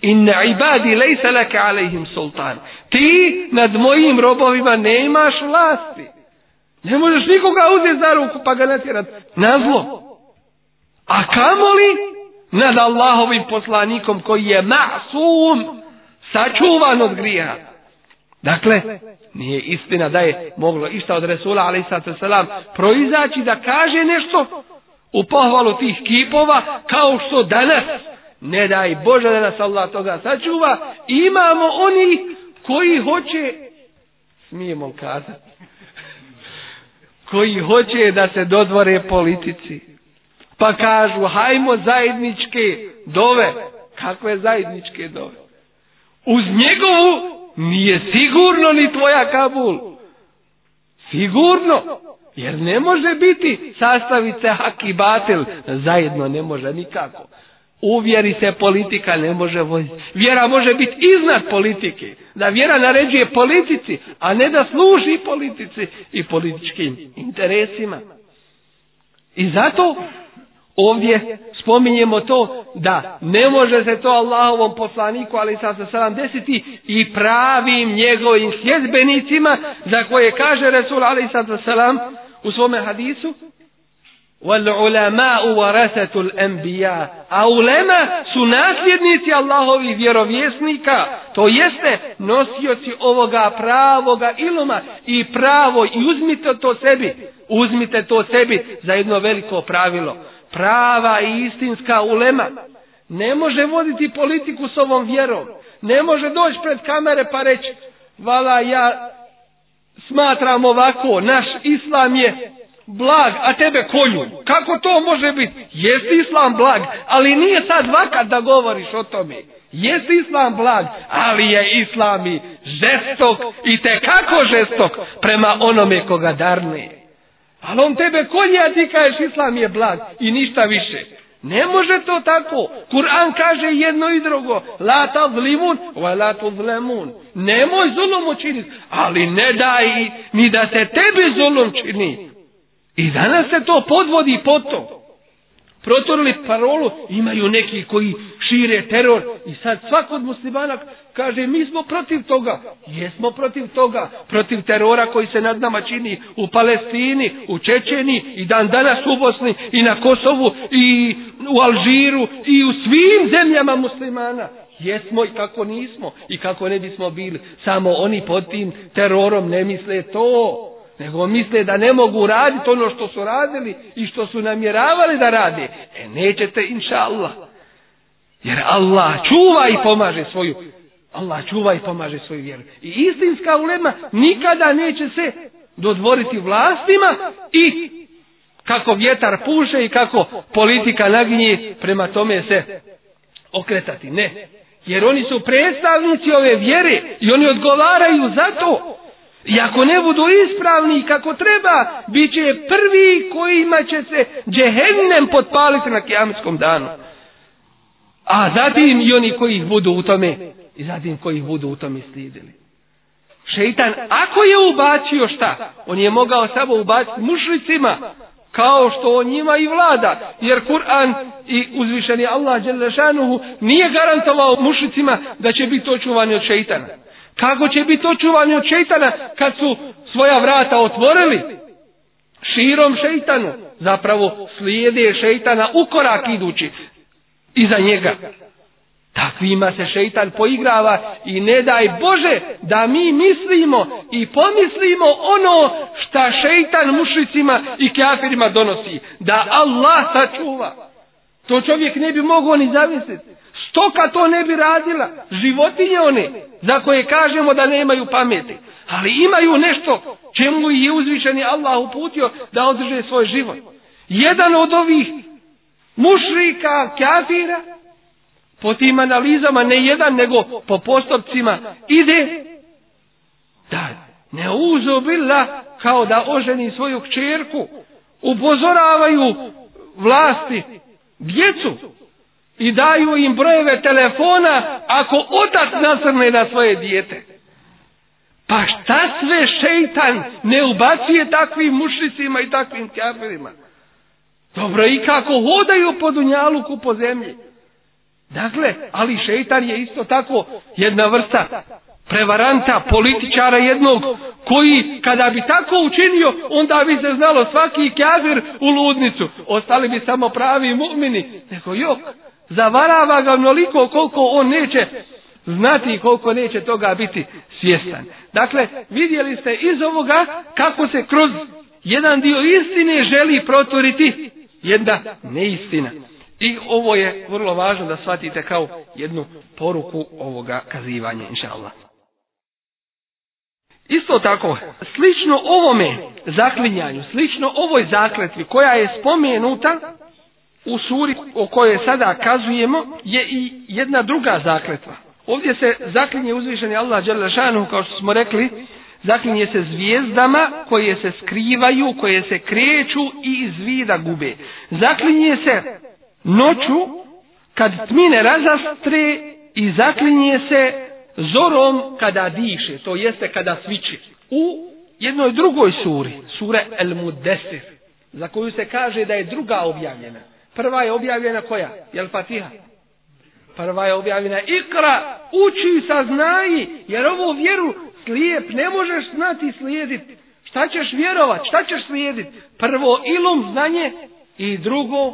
inna ibadi lejsa leke alejhim sultan ti nad mojim robovima ne imaš vlasti ne možeš nikoga uzeti za ruku pa ga natjerat na zlo a kamoli nad Allahovim poslanikom koji je ma'sum sačuvan od grija dakle nije istina da je moglo išta od Resula alaihissalatu selam proizaći da kaže nešto u pohvalu tih kipova kao što danas ne daj Bože da nas Allah toga sačuva imamo oni koji hoće smijemo kazati koji hoće da se dodvore politici pa kažu hajmo zajedničke dove kakve zajedničke dove uz njegovu nije sigurno ni tvoja Kabul Sigurno. Jer ne može biti sastavice hak i batil. Zajedno ne može nikako. Uvjeri se politika ne može voziti. Vjera može biti iznad politike. Da vjera naređuje politici, a ne da služi politici i političkim interesima. I zato ovdje spominjemo to da ne može se to Allahovom poslaniku ali sa sallam desiti i pravim njegovim sjedbenicima za koje kaže Resul ali sa sallam u svome hadisu wal ulama u varasatul enbija a ulema su nasljednici Allahovi vjerovjesnika to jeste nosioci ovoga pravoga iluma i pravo i uzmite to sebi uzmite to sebi za jedno veliko pravilo prava i istinska ulema ne može voditi politiku s ovom vjerom. Ne može doći pred kamere pa reći, vala ja smatram ovako, naš islam je blag, a tebe konju. Kako to može biti? Jesi islam blag, ali nije sad vakat da govoriš o tome. Jesi islam blag, ali je islam i žestok i te kako žestok prema onome koga darne. Je. Ali on tebe konja, ti kažeš islam je blag i ništa više. Ne može to tako. Kur'an kaže jedno i drugo. La tazlimun, wa la tuzlemun. Nemoj zulum učiniti. Ali ne daj ni da se tebi zulum čini. I danas se to podvodi po to. Protorili parolu, imaju neki koji šire teror. I sad svak od muslimana kaže, mi smo protiv toga. Jesmo protiv toga, protiv terora koji se nad nama čini u Palestini, u Čečeni i dan danas u Bosni i na Kosovu i u Alžiru i u svim zemljama muslimana. Jesmo i kako nismo i kako ne bismo bili. Samo oni pod tim terorom ne misle to. Nego misle da ne mogu raditi ono što su radili i što su namjeravali da rade. E nećete inša Allah. Jer Allah čuva i pomaže svoju. Allah čuva i pomaže svoju vjeru. I istinska ulema nikada neće se dodvoriti vlastima i kako vjetar puše i kako politika naginje prema tome se okretati. Ne. Jer oni su predstavnici ove vjere i oni odgovaraju za to. I ako ne budu ispravni kako treba, bit će prvi kojima će se džehennem potpaliti na kijamskom danu. A zatim i oni koji ih budu u tome, i zatim koji ih budu u tome slijedili. Šeitan, ako je ubacio šta, on je mogao samo ubaciti mušlicima, kao što on njima i vlada. Jer Kur'an i uzvišeni Allah Đelešanuhu nije garantovao mušlicima da će biti očuvani od šeitana. Kako će biti očuvani od šeitana kad su svoja vrata otvorili? Širom šeitanu. Zapravo slijede šeitana u korak idući iza njega. Takvima se šeitan poigrava i ne daj Bože da mi mislimo i pomislimo ono šta šeitan mušicima i kafirima donosi. Da Allah sačuva. To čovjek ne bi mogao ni zavisiti. Stoka to ne bi radila. Životinje one za koje kažemo da nemaju pameti. Ali imaju nešto čemu je uzvišeni Allah uputio da održe svoj život. Jedan od ovih mušrika, kafira, po tim analizama, ne jedan, nego po postupcima, ide, da ne uzubila kao da oženi svoju kćerku, upozoravaju vlasti, djecu, i daju im brojeve telefona ako otac nasrne na svoje dijete. Pa šta sve šeitan ne ubacuje takvim mušicima i takvim kafirima? Dobro, i kako hodaju po dunjaluku po zemlji. Dakle, ali šeitan je isto tako jedna vrsta prevaranta, političara jednog koji kada bi tako učinio, onda bi se znalo svaki kjavir u ludnicu. Ostali bi samo pravi mu'mini. Neko jok, zavarava ga onoliko koliko on neće znati i koliko neće toga biti svjestan. Dakle, vidjeli ste iz ovoga kako se kroz jedan dio istine želi proturiti jedna neistina. I ovo je vrlo važno da shvatite kao jednu poruku ovoga kazivanja, inša Allah. Isto tako, slično ovome zaklinjanju, slično ovoj zakletvi koja je spomenuta u suri o kojoj sada kazujemo, je i jedna druga zakletva. Ovdje se zaklinje uzvišeni Allah Đelešanu, kao što smo rekli, zaklinje se zvijezdama koje se skrivaju, koje se kreću i iz vida gube. Zaklinje se noću kad tmine razastre i zaklinje se zorom kada diše, to jeste kada sviči. U jednoj drugoj suri, sure El Mudesir, za koju se kaže da je druga objavljena. Prva je objavljena koja? Jel Fatiha? Prva je objavljena Ikra, uči i saznaji, jer ovo vjeru slijep, ne možeš znati slijedit. Šta ćeš vjerovat, šta ćeš slijedit? Prvo ilum znanje i drugo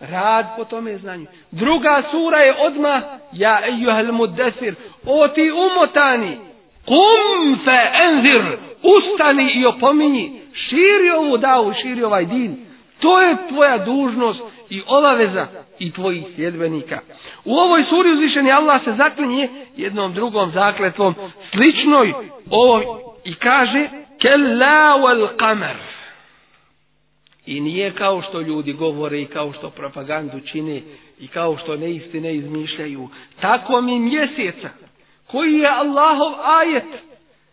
rad po tome znanju. Druga sura je odma ja ejuhel mudesir, o ti umotani, kum fe enzir, ustani i opominji, širi ovu davu, širi ovaj din. To je tvoja dužnost, i obaveza i tvojih sjedbenika. U ovoj suri uzvišeni Allah se zaklinje jednom drugom zakletvom sličnoj ovom i kaže Kella wal kamer. I nije kao što ljudi govore i kao što propagandu čine i kao što neistine izmišljaju. Tako mi mjeseca koji je Allahov ajet.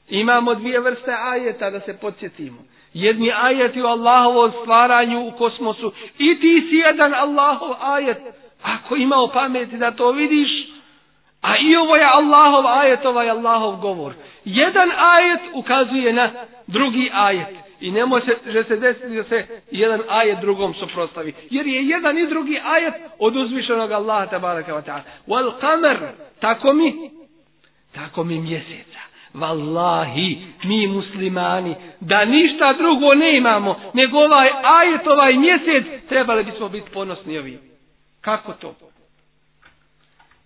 Imamo dvije vrste ajeta da se podsjetimo jedni ajeti o Allahovo stvaranju u kosmosu i ti si jedan Allahov ajet ako imao pameti da to vidiš a i ovo je Allahov ajet ovaj Allahov govor jedan ajet ukazuje na drugi ajet i ne može že se desiti da se jedan ajet drugom suprostavi jer je jedan i drugi ajet od uzvišenog Allaha tabaraka wa ta'ala wal kamer tako mi tako mi mjeseca Wallahi, mi muslimani, da ništa drugo ne imamo, nego ovaj ajet, ovaj mjesec, trebali bismo biti ponosni ovim. Kako to?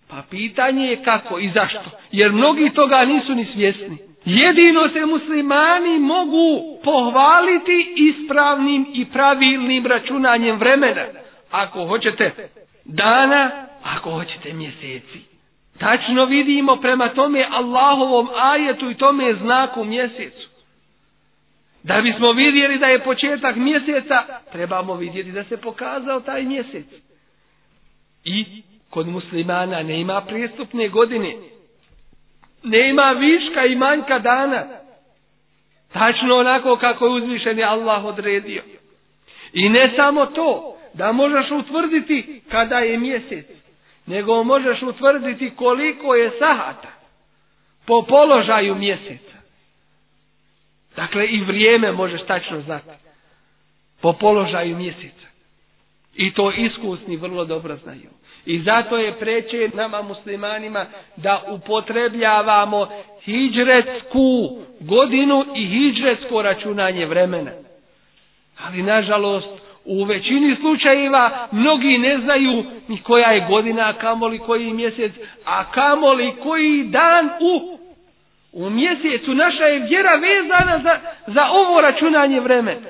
Pa pitanje je kako i zašto. Jer mnogi toga nisu ni svjesni. Jedino se muslimani mogu pohvaliti ispravnim i pravilnim računanjem vremena. Ako hoćete dana, ako hoćete mjeseci. Tačno vidimo prema tome Allahovom ajetu i tome znaku mjesecu. Da bismo vidjeli da je početak mjeseca, trebamo vidjeti da se pokazao taj mjesec. I kod muslimana ne ima prijestupne godine. Ne ima viška i manjka dana. Tačno onako kako je uzvišen je Allah odredio. I ne samo to, da možeš utvrditi kada je mjesec nego možeš utvrditi koliko je sahata po položaju mjeseca. Dakle, i vrijeme možeš tačno znati po položaju mjeseca. I to iskusni vrlo dobro znaju. I zato je preće nama muslimanima da upotrebljavamo hijđretsku godinu i hijđretsko računanje vremena. Ali, nažalost, U većini slučajeva mnogi ne znaju ni koja je godina, a kamoli koji mjesec, a kamoli koji dan u u mjesecu. Naša je vjera vezana za, za ovo računanje vremena.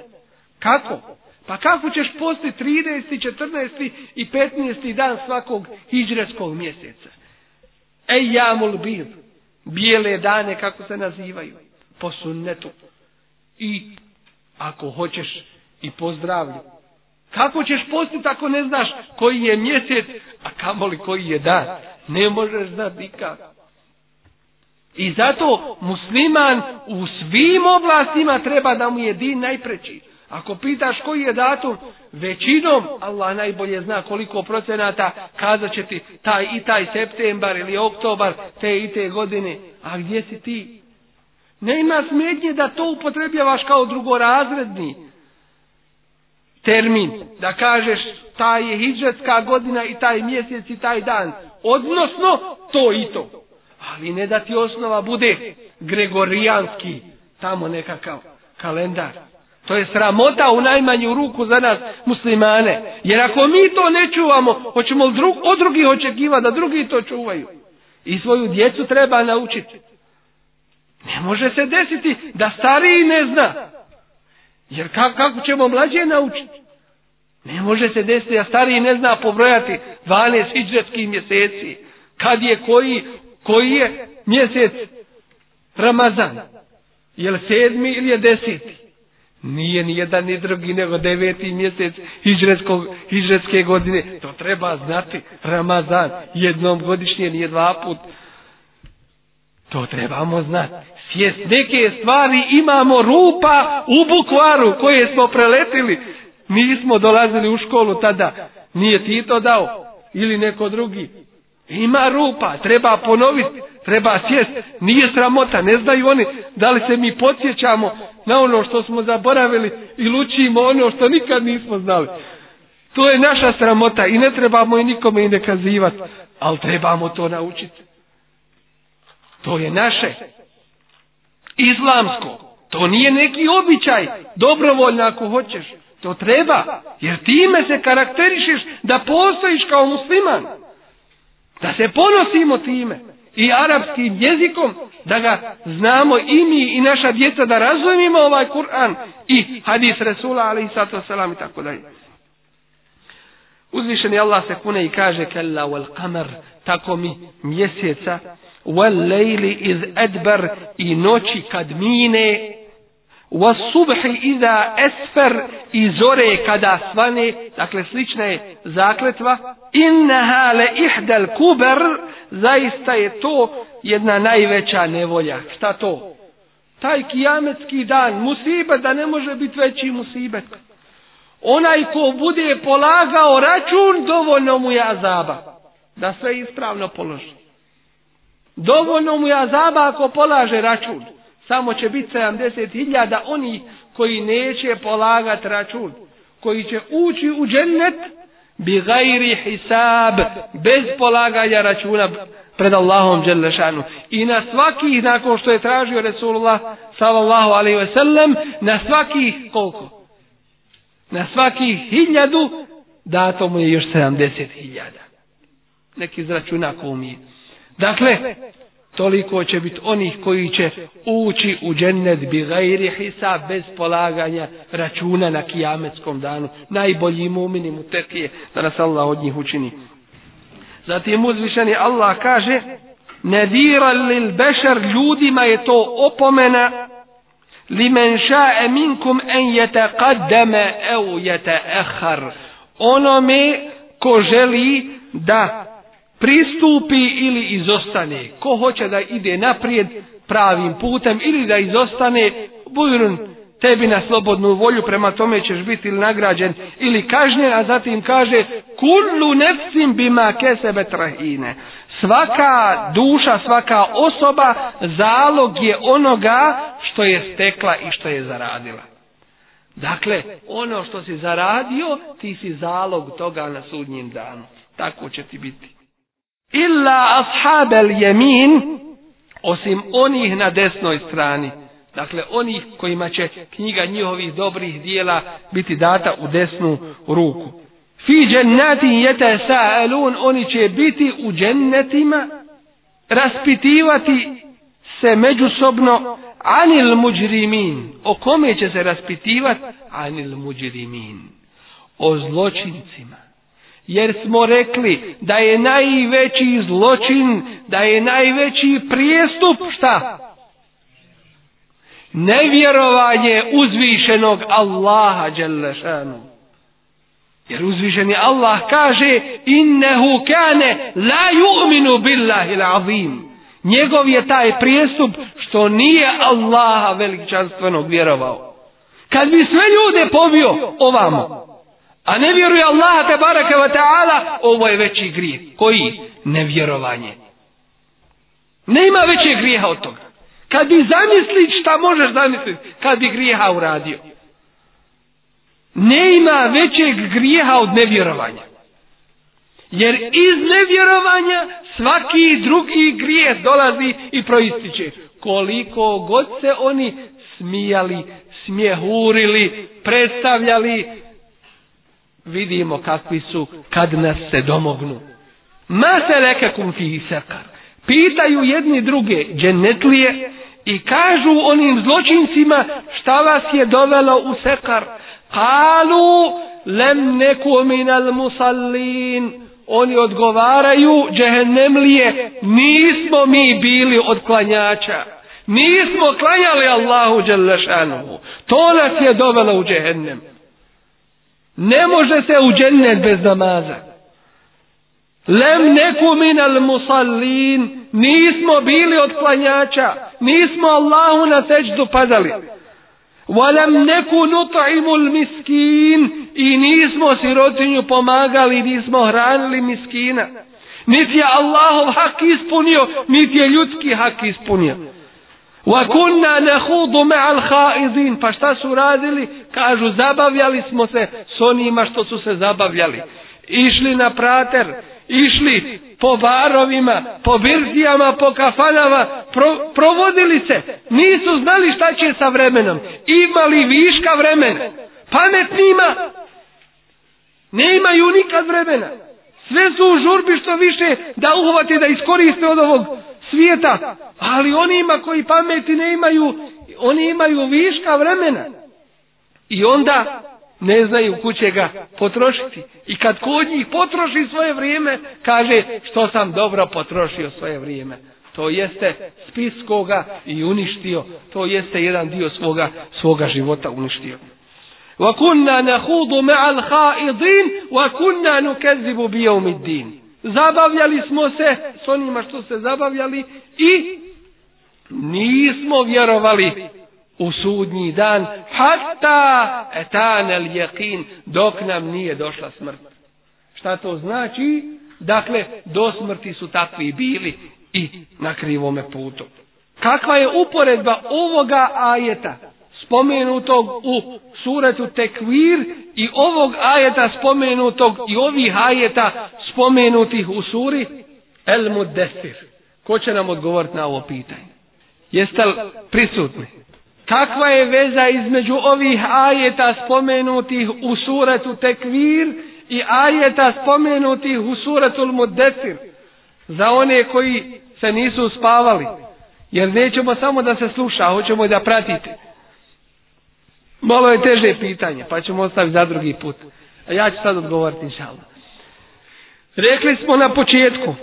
Kako? Pa kako ćeš posti 30, 14 i 15 dan svakog hijđreskog mjeseca? Ej jamul bil, bijele dane kako se nazivaju, po sunnetu. I ako hoćeš i pozdravljati. Kako ćeš postiti ako ne znaš koji je mjesec, a kamoli koji je dan? Ne možeš znati nikak. I zato musliman u svim oblastima treba da mu je din najpreći. Ako pitaš koji je datum, većinom Allah najbolje zna koliko procenata kazat će ti taj i taj septembar ili oktobar te i te godine. A gdje si ti? Ne ima smetnje da to upotrebljavaš kao drugorazredni termin, da kažeš ta je hijđatska godina i taj mjesec i taj dan, odnosno to i to. Ali ne da ti osnova bude gregorijanski, tamo nekakav kalendar. To je sramota u najmanju ruku za nas muslimane. Jer ako mi to ne čuvamo, hoćemo drug, od drugih očekiva da drugi to čuvaju. I svoju djecu treba naučiti. Ne može se desiti da stariji ne zna. Jer kako, kako ćemo mlađe naučiti? Ne može se desiti, a stariji ne zna pobrojati 12 hijdžetskih mjeseci. Kad je koji, koji je mjesec Ramazan? Je li sedmi ili je deseti? Nije ni jedan ni drugi, nego deveti mjesec hijdžetske godine. To treba znati, Ramazan, jednom godišnje, nije dva put. To trebamo znati svijest neke stvari imamo rupa u bukvaru koje smo preletili. Nismo dolazili u školu tada. Nije ti to dao ili neko drugi. Ima rupa, treba ponoviti, treba sjest. Nije sramota, ne znaju oni da li se mi podsjećamo na ono što smo zaboravili i lučimo ono što nikad nismo znali. To je naša sramota i ne trebamo i nikome i ne kazivati, ali trebamo to naučiti. To je naše islamsko. To nije neki običaj, dobrovoljno ako hoćeš. To treba, jer time se karakterišeš da postojiš kao musliman. Da se ponosimo time i arapskim jezikom, da ga znamo i mi i naša djeca, da razumimo ovaj Kur'an i hadis Resula, ali i sato selam i tako dalje. Uzvišeni Allah se kune i kaže, kella wal kamer, tako mi mjeseca, وَاللَّيْلِ إِذْ أَدْبَرْ i noći kad mine, وَالصُبْحِ إِذَا أَسْفَرْ i zore kada svane, dakle slična je zakletva, إِنَّهَا لَإِحْدَ الْكُبَرْ zaista je to jedna najveća nevolja. Šta to? Taj kijametski dan, musibet da ne može biti veći musibet. Onaj ko bude polagao račun, dovoljno mu je azaba. Da sve ispravno položi. Dovoljno mu je azaba ako polaže račun. Samo će biti 70.000 oni koji neće polagat račun. Koji će ući u džennet bi gajri hisab bez polaganja računa pred Allahom Đelešanu. I na svaki, nakon što je tražio Resulullah sallallahu alaihi ve sellem, na svaki koliko? Na svaki hiljadu dato mu je još 70 hiljada. Neki izračuna komije. je. Dakle, toliko će biti onih koji će ući u džennet bi gajri hisa bez polaganja računa na kijametskom danu. Najbolji mumini mu tek je da nas Allah od njih učini. Zatim uzvišeni Allah kaže Nedira lil bešar ljudima je to opomena Limen ša'e minkum en jete kaddeme ev jete ehar Onome ko želi da pristupi ili izostane. Ko hoće da ide naprijed pravim putem ili da izostane, bujrun tebi na slobodnu volju, prema tome ćeš biti ili nagrađen ili kažnjen, a zatim kaže kullu nefsim bima kesebe trahine. Svaka duša, svaka osoba zalog je onoga što je stekla i što je zaradila. Dakle, ono što si zaradio, ti si zalog toga na sudnjem danu. Tako će ti biti illa ashab al yamin osim onih na desnoj strani dakle onih kojima će knjiga njihovih dobrih dijela biti data u desnu ruku fi jannati yatasaelun oni će biti u džennetima raspitivati se međusobno anil mujrimin o kome će se raspitivati anil mujrimin o zločincima Jer smo rekli da je najveći zločin, da je najveći prijestup, šta? Nevjerovanje uzvišenog Allaha, Đelešanu. Jer uzvišeni Allah kaže, innehu kane la ju'minu billahi l'azim. Njegov je taj prijestup što nije Allaha veličanstvenog vjerovao. Kad bi sve ljude pobio ovamo, A ne vjeruje Allaha te baraka wa ta'ala, ovo je veći grijeh. Koji? Nevjerovanje. Ne ima veće grijeha od toga. Kad bi zamislit šta možeš zamisliti, kad bi grijeha uradio. Ne ima većeg grijeha od nevjerovanja. Jer iz nevjerovanja svaki drugi grije dolazi i proističe. Koliko god se oni smijali, smjehurili, predstavljali, vidimo kakvi su kad nas se domognu. Ma se reka kum fi sekar. Pitaju jedni druge dženetlije i kažu onim zločincima šta vas je dovelo u sekar. Kalu lem neku minal musallin. Oni odgovaraju džehennemlije nismo mi bili od klanjača. Nismo klanjali Allahu dželešanu. To nas je dovelo u džehennemu. Ne može se u džennet bez namaza. Lem neku min al musallin, nismo bili od klanjača, nismo Allahu na seđdu padali. Walam neku nut'imu al miskin, i nismo sirotinju pomagali, nismo hranili miskina. Niti je Allahov hak ispunio, niti je ljudski hak ispunio. وَكُنَّا نَخُوضُ مَعَ الْخَائِذِينَ Pa šta su radili? Kažu, zabavljali smo se s onima što su se zabavljali. Išli na prater, išli po barovima, po birzijama, po kafanama, pro, provodili se. Nisu znali šta će sa vremenom. Imali viška vremena. Pametnima ne imaju nikad vremena. Sve su u žurbi što više da uhvati da iskoriste od ovog svijeta, ali onima koji pameti ne imaju, oni imaju viška vremena. I onda ne znaju kuće ga potrošiti. I kad kod njih potroši svoje vrijeme, kaže što sam dobro potrošio svoje vrijeme. To jeste spis koga i uništio. To jeste jedan dio svoga, svoga života uništio. وَكُنَّا نَحُودُ مَعَ الْحَائِدِينَ وَكُنَّا نُكَذِّبُ بِيَوْمِ الدِّينَ zabavljali smo se s onima što se zabavljali i nismo vjerovali u sudnji dan hatta etan el jekin dok nam nije došla smrt. Šta to znači? Dakle, do smrti su takvi bili i na krivome putu. Kakva je uporedba ovoga ajeta spomenutog u suretu Tekvir i ovog ajeta spomenutog i ovih ajeta spomenutih u suri El Mudesir. Ko će nam odgovoriti na ovo pitanje? Jeste li prisutni? Kakva je veza između ovih ajeta spomenutih u suretu Tekvir i ajeta spomenutih u suretu El Mudesir? Za one koji se nisu spavali. Jer nećemo samo da se sluša, hoćemo i da pratite. Malo je teže pitanje, pa ćemo ostaviti za drugi put. A ja ću sad odgovoriti, inšalma. Rekli smo na početku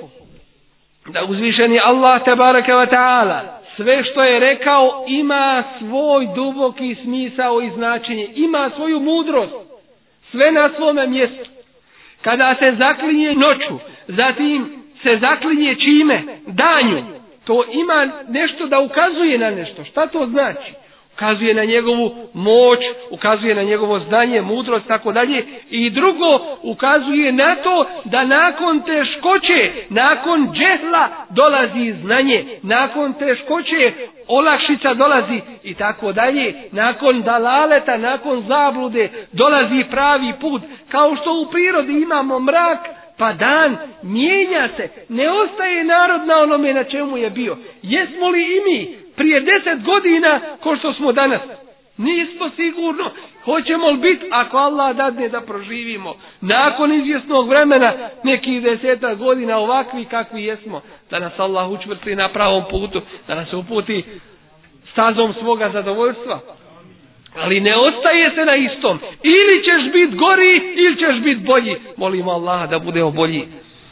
da uzvišeni Allah tabaraka wa ta'ala sve što je rekao ima svoj duboki smisao i značenje. Ima svoju mudrost. Sve na svome mjestu. Kada se zaklinje noću, zatim se zaklinje čime? Danju. To ima nešto da ukazuje na nešto. Šta to znači? ukazuje na njegovu moć, ukazuje na njegovo znanje, mudrost, tako dalje. I drugo, ukazuje na to da nakon teškoće, nakon džehla dolazi znanje, nakon teškoće olakšica dolazi i tako dalje, nakon dalaleta, nakon zablude dolazi pravi put. Kao što u prirodi imamo mrak, Pa dan mijenja se, ne ostaje narod na onome na čemu je bio. Jesmo li i mi prije deset godina ko što smo danas. Nismo sigurno. Hoćemo li biti ako Allah dadne da proživimo nakon izvjesnog vremena nekih deseta godina ovakvi kakvi jesmo. Da nas Allah učvrti na pravom putu. Da nas uputi stazom svoga zadovoljstva. Ali ne ostaje se na istom. Ili ćeš biti gori ili ćeš biti bolji. Molim Allah da bude bolji.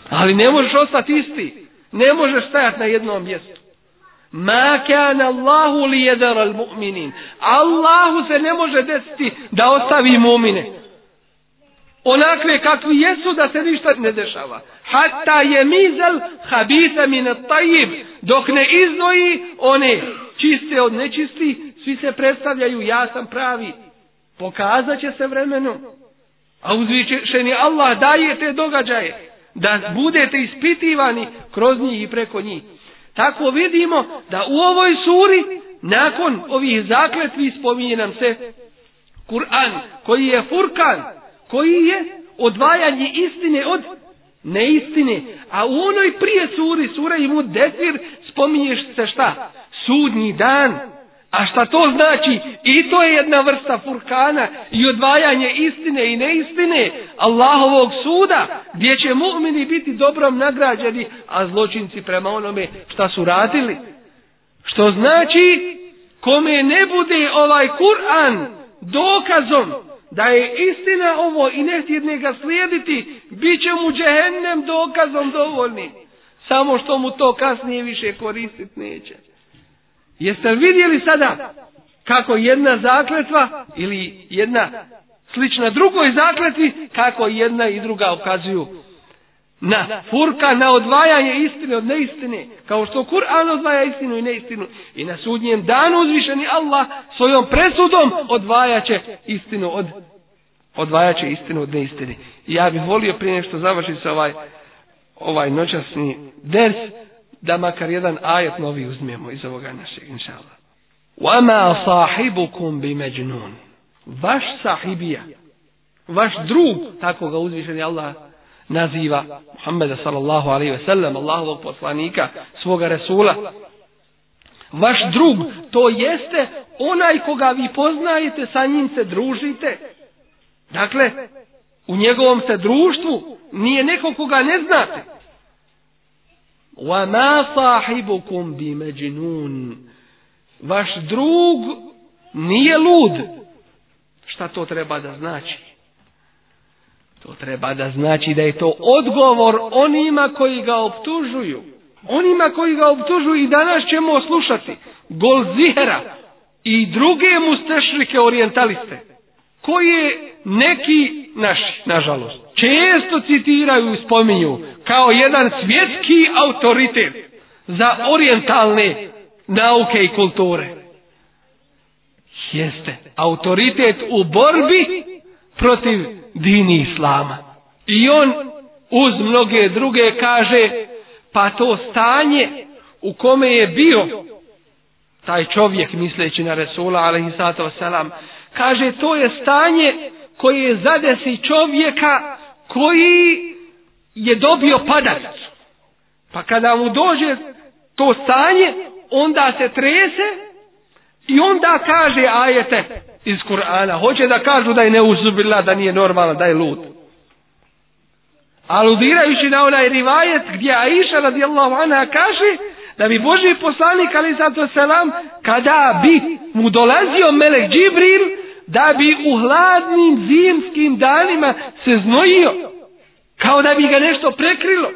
Ali ne možeš ostati isti. Ne možeš stajati na jednom mjestu. Ma kana Allahu li yadhar al-mu'minin. Allahu se ne može desiti da ostavi mu'mine. Onakve kakvi jesu da se ništa ne dešava. Hatta je mizel habisa min at-tayyib, dok ne iznoji one čiste od nečisti, svi se predstavljaju ja sam pravi. Pokazat će se vremenom. A uzvišeni Allah daje te događaje da budete ispitivani kroz njih i preko njih tako vidimo da u ovoj suri nakon ovih zakletvi spominje nam se Kur'an koji je furkan koji je odvajanje istine od neistine a u onoj prije suri sura imu desir spominješ se šta sudnji dan A šta to znači? I to je jedna vrsta furkana i odvajanje istine i neistine Allahovog suda gdje će mu'mini biti dobrom nagrađeni, a zločinci prema onome šta su radili. Što znači kome ne bude ovaj Kur'an dokazom da je istina ovo i ne htjedne ga slijediti, bit će mu džehennem dokazom dovoljni. Samo što mu to kasnije više koristit neće. Jeste li vidjeli sada kako jedna zakletva ili jedna slična drugoj zakleti, kako jedna i druga ukazuju na furka, na odvajanje istine od neistine, kao što Kur'an odvaja istinu i neistinu i na sudnjem danu uzvišeni Allah svojom presudom odvajaće istinu od odvajaće istinu od neistine. Ja bih volio prije nešto završiti sa ovaj ovaj noćasni ders da makar jedan ajet novi uzmemo iz ovoga našeg inšala. وَمَا صَاحِبُكُمْ بِمَجْنُونِ Vaš sahibija, vaš drug, tako ga uzvišeni Allah naziva Muhammeda sallallahu alaihi ve sellem, Allahovog poslanika, svoga resula. Vaš drug, to jeste onaj koga vi poznajete, sa njim se družite. Dakle, u njegovom se društvu nije neko koga ne znate. وَمَا صَاحِبُكُمْ بِمَجْنُونِ Vaš drug nije lud. Šta to treba da znači? To treba da znači da je to odgovor onima koji ga optužuju. Onima koji ga optužuju i danas ćemo slušati. Golzihera i druge mustešrike orientaliste. Koje neki naši, nažalost, često citiraju i spominju kao jedan svjetski autoritet za orientalne nauke i kulture. Jeste autoritet u borbi protiv dini islama. I on uz mnoge druge kaže pa to stanje u kome je bio taj čovjek misleći na Resula alaihissalatu wasalam kaže to je stanje koje zadesi čovjeka koji je dobio padalicu. Pa kada mu dođe to stanje, onda se trese i onda kaže ajete iz Kur'ana. Hoće da kažu da je neuzubila, da nije normalna, da je lud. Aludirajući na onaj rivajet gdje Aisha radijallahu anha kaže da bi Boži poslanik ali zato selam kada bi mu dolazio melek Džibril da bi u hladnim zimskim danima se znojio kao da bi ga nešto prekrilo.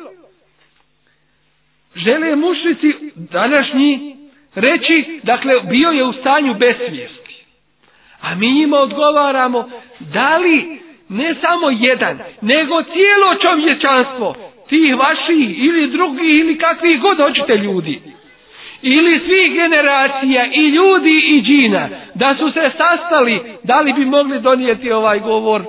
Žele mušnici današnji reći, dakle, bio je u stanju besvijesti. A mi njima odgovaramo, da li ne samo jedan, nego cijelo čovječanstvo, tih vaših ili drugi ili kakvi god hoćete ljudi, ili svih generacija i ljudi i džina, da su se sastali, da li bi mogli donijeti ovaj govor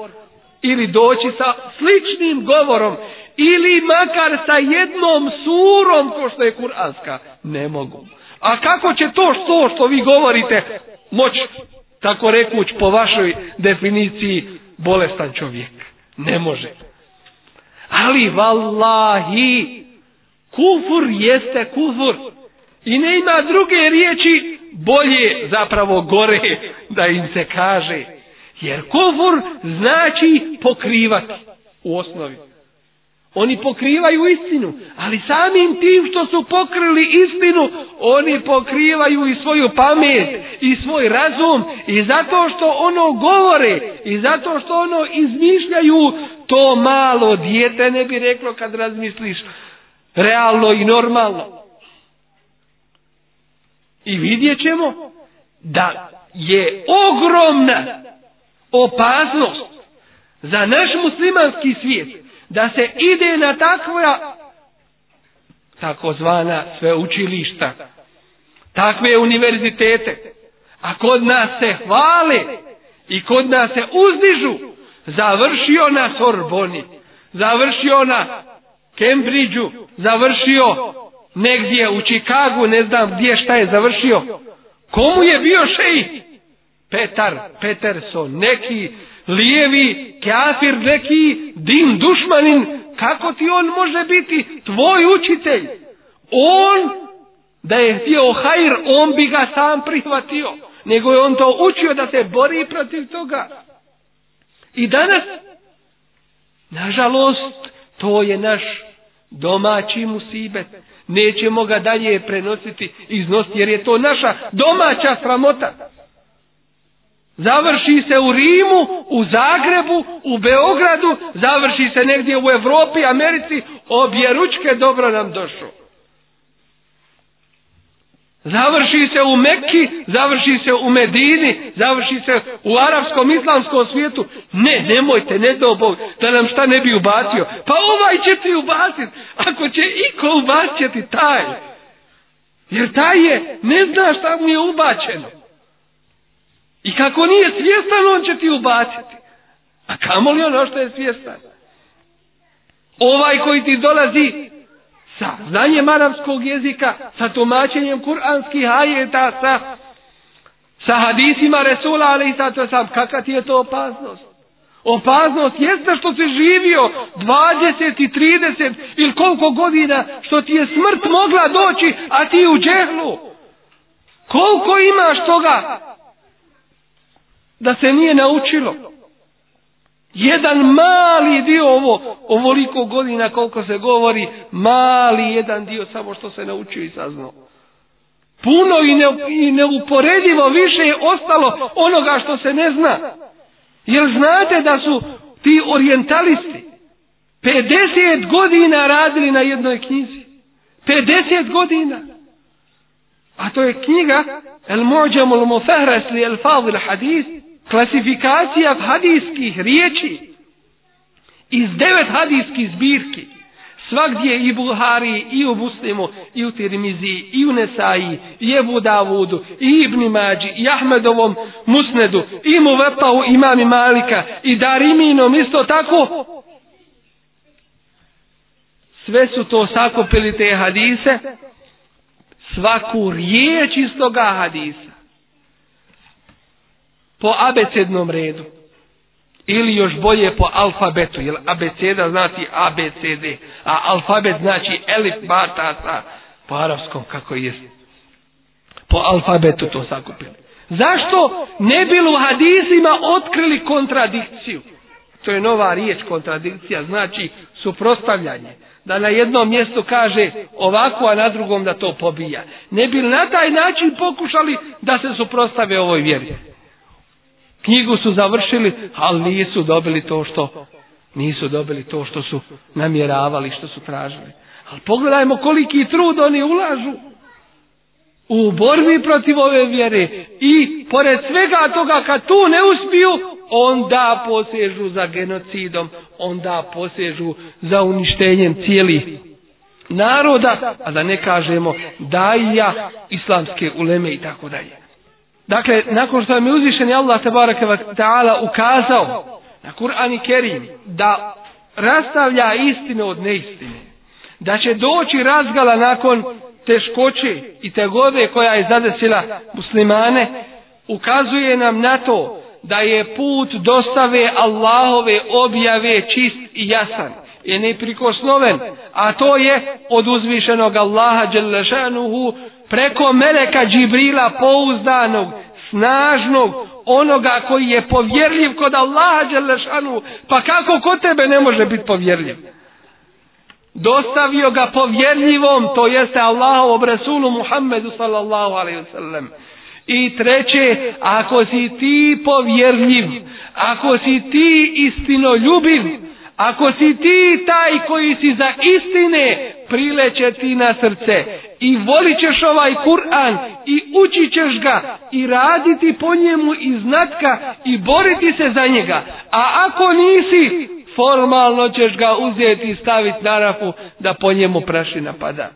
ili doći sa sličnim govorom ili makar sa jednom surom ko što je kuranska ne mogu a kako će to što što vi govorite moć tako rekuć po vašoj definiciji bolestan čovjek ne može ali vallahi kufur jeste kufur i ne ima druge riječi bolje zapravo gore da im se kaže Jer kufur znači pokrivati u osnovi. Oni pokrivaju istinu, ali samim tim što su pokrili istinu, oni pokrivaju i svoju pamet i svoj razum i zato što ono govore i zato što ono izmišljaju, to malo dijete ne bi reklo kad razmisliš realno i normalno. I vidjet ćemo da je ogromna opasnost za naš muslimanski svijet da se ide na takva takozvana sve učilišta takve univerzitete a kod nas se hvali i kod nas se uzdižu završio na Sorboni završio na Cambridgeu završio negdje u Chicagu ne znam gdje šta je završio komu je bio šejih Petar, Peterso, neki lijevi, kafir, neki din dušmanin, kako ti on može biti tvoj učitelj? On, da je htio hajr, on bi ga sam prihvatio. Nego je on to učio da se bori protiv toga. I danas, nažalost, to je naš domaći musibet. Nećemo ga dalje prenositi iznosi, jer je to naša domaća sramota. Završi se u Rimu, u Zagrebu, u Beogradu, završi se negdje u Evropi, Americi, obje ručke dobro nam došlo. Završi se u Mekki, završi se u Medini, završi se u arapskom, islamskom svijetu. Ne, nemojte, ne do Bog, da nam šta ne bi ubacio. Pa ovaj će ti ubacit, ako će iko ubacit, taj. Jer taj je, ne zna šta mu je ubačeno. I kako nije svjestan, on će ti ubaciti. A kamo li ono što je svjestan? Ovaj koji ti dolazi sa znanjem arapskog jezika, sa tumačenjem kuranskih ajeta, sa, sa hadisima Resula, ali i sa to sam, kakva ti je to opasnost? Opasnost jeste što si živio 20 i 30 ili koliko godina što ti je smrt mogla doći, a ti u džehlu. Koliko imaš toga da se nije naučilo. Jedan mali dio ovo, ovoliko godina koliko se govori, mali jedan dio samo što se naučio i saznao. Puno i, ne, i neuporedivo više je ostalo onoga što se ne zna. Jer znate da su ti orientalisti 50 godina radili na jednoj knjizi. 50 godina. A to je knjiga El Mu'đamul Mufahrasli El Fadil Hadisi klasifikacija hadijskih riječi iz devet hadijskih zbirki svakdje i Buhari i u Muslimu i u Tirmizi i u Nesaji i Ebu Davudu i Ibn Mađi i Ahmedovom Musnedu i Muvepau imami Malika i Dariminom isto tako sve su to sakopili te hadise svaku riječ iz toga hadisa po abecednom redu. Ili još bolje po alfabetu, jer abeceda znači ABCD, a alfabet znači elif batata, po arabskom kako je. Po alfabetu to sakupili. Zašto ne bilo u hadizima otkrili kontradikciju? To je nova riječ, kontradikcija, znači suprostavljanje. Da na jednom mjestu kaže ovako, a na drugom da to pobija. Ne bi na taj način pokušali da se suprostave ovoj vjeri knjigu su završili, ali nisu dobili to što nisu dobili to što su namjeravali, što su tražili. Ali pogledajmo koliki trud oni ulažu u borbi protiv ove vjere i pored svega toga kad tu ne uspiju, onda posežu za genocidom, onda posežu za uništenjem cijelih naroda, a da ne kažemo daija, islamske uleme i tako dalje. Dakle, nakon što mi uzvišen je Allah tabaraka ta'ala ukazao na Kur'an i Kerim da rastavlja istine od neistine. Da će doći razgala nakon teškoće i tegove koja je zadesila muslimane, ukazuje nam na to da je put dostave Allahove objave čist i jasan i neprikosnoven, a to je od uzvišenog Allaha Đelešanuhu preko Meleka Džibrila pouzdanog, snažnog, onoga koji je povjerljiv kod Allaha Đelešanu, pa kako kod tebe ne može biti povjerljiv? Dostavio ga povjerljivom, to jeste Allahovom Resulu Muhammedu sallallahu alaihi wasallam. I treće, ako si ti povjerljiv, ako si ti istinoljubiv, ljubiv, Ako si ti taj koji si za istine, prileće ti na srce. I volit ćeš ovaj Kur'an i učit ćeš ga i raditi po njemu i znatka i boriti se za njega. A ako nisi, formalno ćeš ga uzeti i staviti na rafu da po njemu prašina pada.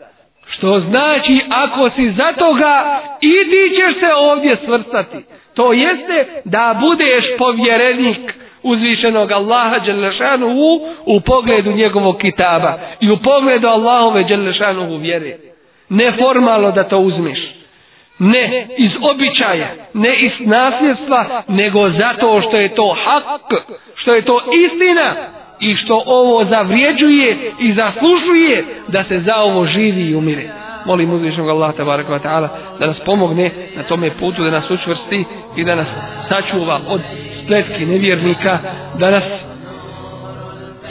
Što znači ako si za toga, i ti ćeš se ovdje svrstati. To jeste da budeš povjerenik uzvišenog Allaha Đelešanuhu u pogledu njegovog kitaba i u pogledu Allahove Đelešanuhu vjere. Ne formalno da to uzmiš. Ne iz običaja, ne iz nasljedstva, nego zato što je to hak, što je to istina i što ovo zavrijeđuje i zaslužuje da se za ovo živi i umire. Molim uzvišnog Allaha tabaraka wa ta'ala da nas pomogne na tome putu, da nas učvrsti i da nas sačuva od pletki nevjernika danas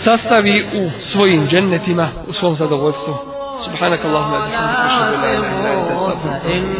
sastavi u svojim džennetima u svom zadovoljstvu subhanakallahumma wa bihamdika